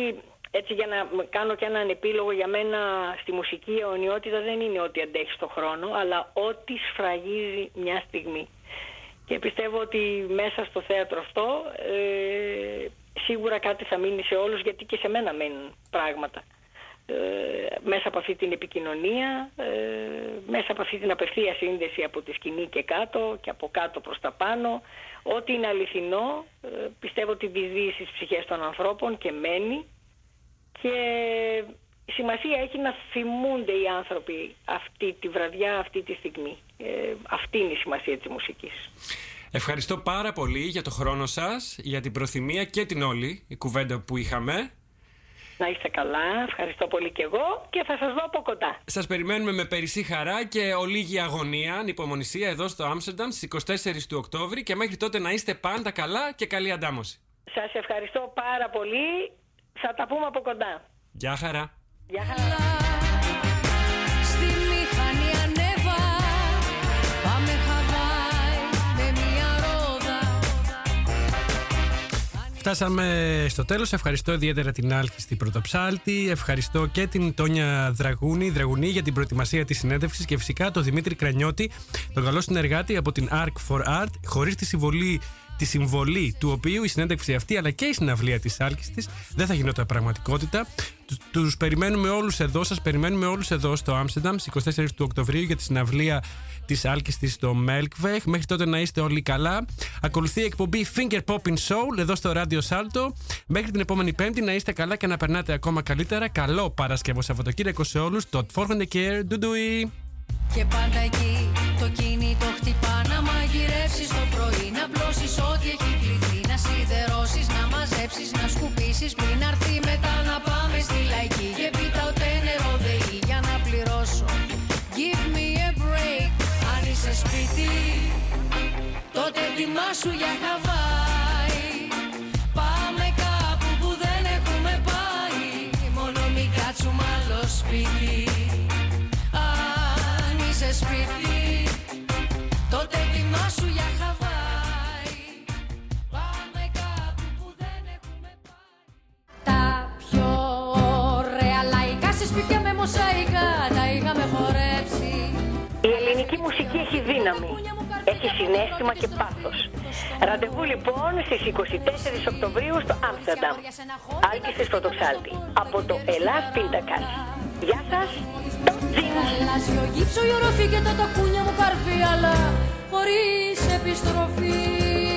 έτσι για να μ- κάνω και έναν επίλογο για μένα στη μουσική η αιωνιότητα δεν είναι ότι αντέχεις στον χρόνο, αλλά ότι σφραγίζει μια στιγμή. Και πιστεύω ότι μέσα στο θέατρο αυτό ε, σίγουρα κάτι θα μείνει σε όλους γιατί και σε μένα μένουν πράγματα. Ε, μέσα από αυτή την επικοινωνία, ε, μέσα από αυτή την απευθεία σύνδεση από τη σκηνή και κάτω και από κάτω προς τα πάνω. Ό,τι είναι αληθινό, ε, πιστεύω ότι διδύει στις ψυχές των ανθρώπων και μένει και σημασία έχει να θυμούνται οι άνθρωποι αυτή τη βραδιά, αυτή τη στιγμή. Ε, αυτή είναι η σημασία της μουσικής. Ευχαριστώ πάρα πολύ για το χρόνο σας, για την προθυμία και την όλη η κουβέντα που είχαμε. Να είστε καλά, ευχαριστώ πολύ και εγώ και θα σας δω από κοντά. Σας περιμένουμε με περισσή χαρά και ολίγη αγωνία, ανυπομονησία εδώ στο Άμστερνταμ στις 24 του Οκτώβρη και μέχρι τότε να είστε πάντα καλά και καλή αντάμωση. Σας ευχαριστώ πάρα πολύ. Θα τα πούμε από κοντά. Γεια χαρά. Γεια χαρά. Φτάσαμε στο τέλος. Ευχαριστώ ιδιαίτερα την Άλκη στην Πρωτοψάλτη. Ευχαριστώ και την Τόνια Δραγούνη, Δραγουνή για την προετοιμασία της συνέντευξης και φυσικά τον Δημήτρη Κρανιώτη, τον καλό συνεργάτη από την Arc for Art, χωρίς τη συμβολή τη συμβολή του οποίου η συνέντευξη αυτή αλλά και η συναυλία της Άλκης της δεν θα γινόταν πραγματικότητα. Τους, τους περιμένουμε όλους εδώ, σας περιμένουμε όλους εδώ στο Άμστερνταμ στις 24 του Οκτωβρίου για τη συναυλία της Άλκης της στο Melkweg. Μέχρι τότε να είστε όλοι καλά. Ακολουθεί η εκπομπή Finger Popping Soul εδώ στο Radio Salto. Μέχρι την επόμενη Πέμπτη να είστε καλά και να περνάτε ακόμα καλύτερα. Καλό Παρασκευό Σαββατοκύριακο σε όλους. Το Forhand Care. Ντουντουι. Και πάντα εκεί το κινητό χτυπά Να μαγειρεύσεις το πρωί Να πλώσεις ό,τι έχει κληθεί Να σιδερώσεις, να μαζέψεις, να σκουπίσεις Πριν αρθεί μετά να πάμε στη λαϊκή. Και πίτα ούτε νερό δεή για να πληρώσω. Give me a break Αν είσαι σπίτι Τότε ετοιμάσου για Χαβάη. Πάμε κάπου που δεν έχουμε πάει Μόνο μη κάτσουμε άλλο σπίτι. Αν είσαι σπίτι μοσαϊκά τα είχαμε χορέψει. Η ελληνική μουσική έχει δύναμη. Έχει συνέστημα και πάθος. Ραντεβού λοιπόν στις 24 Οκτωβρίου στο Άμστερνταμ. Άλκη στη Πρωτοξάλτη. Από το Ελλάς Πίντακας. Γεια σας. Γαλάζιο γύψο η οροφή και τα τακούνια μου καρφί αλλά χωρίς επιστροφή.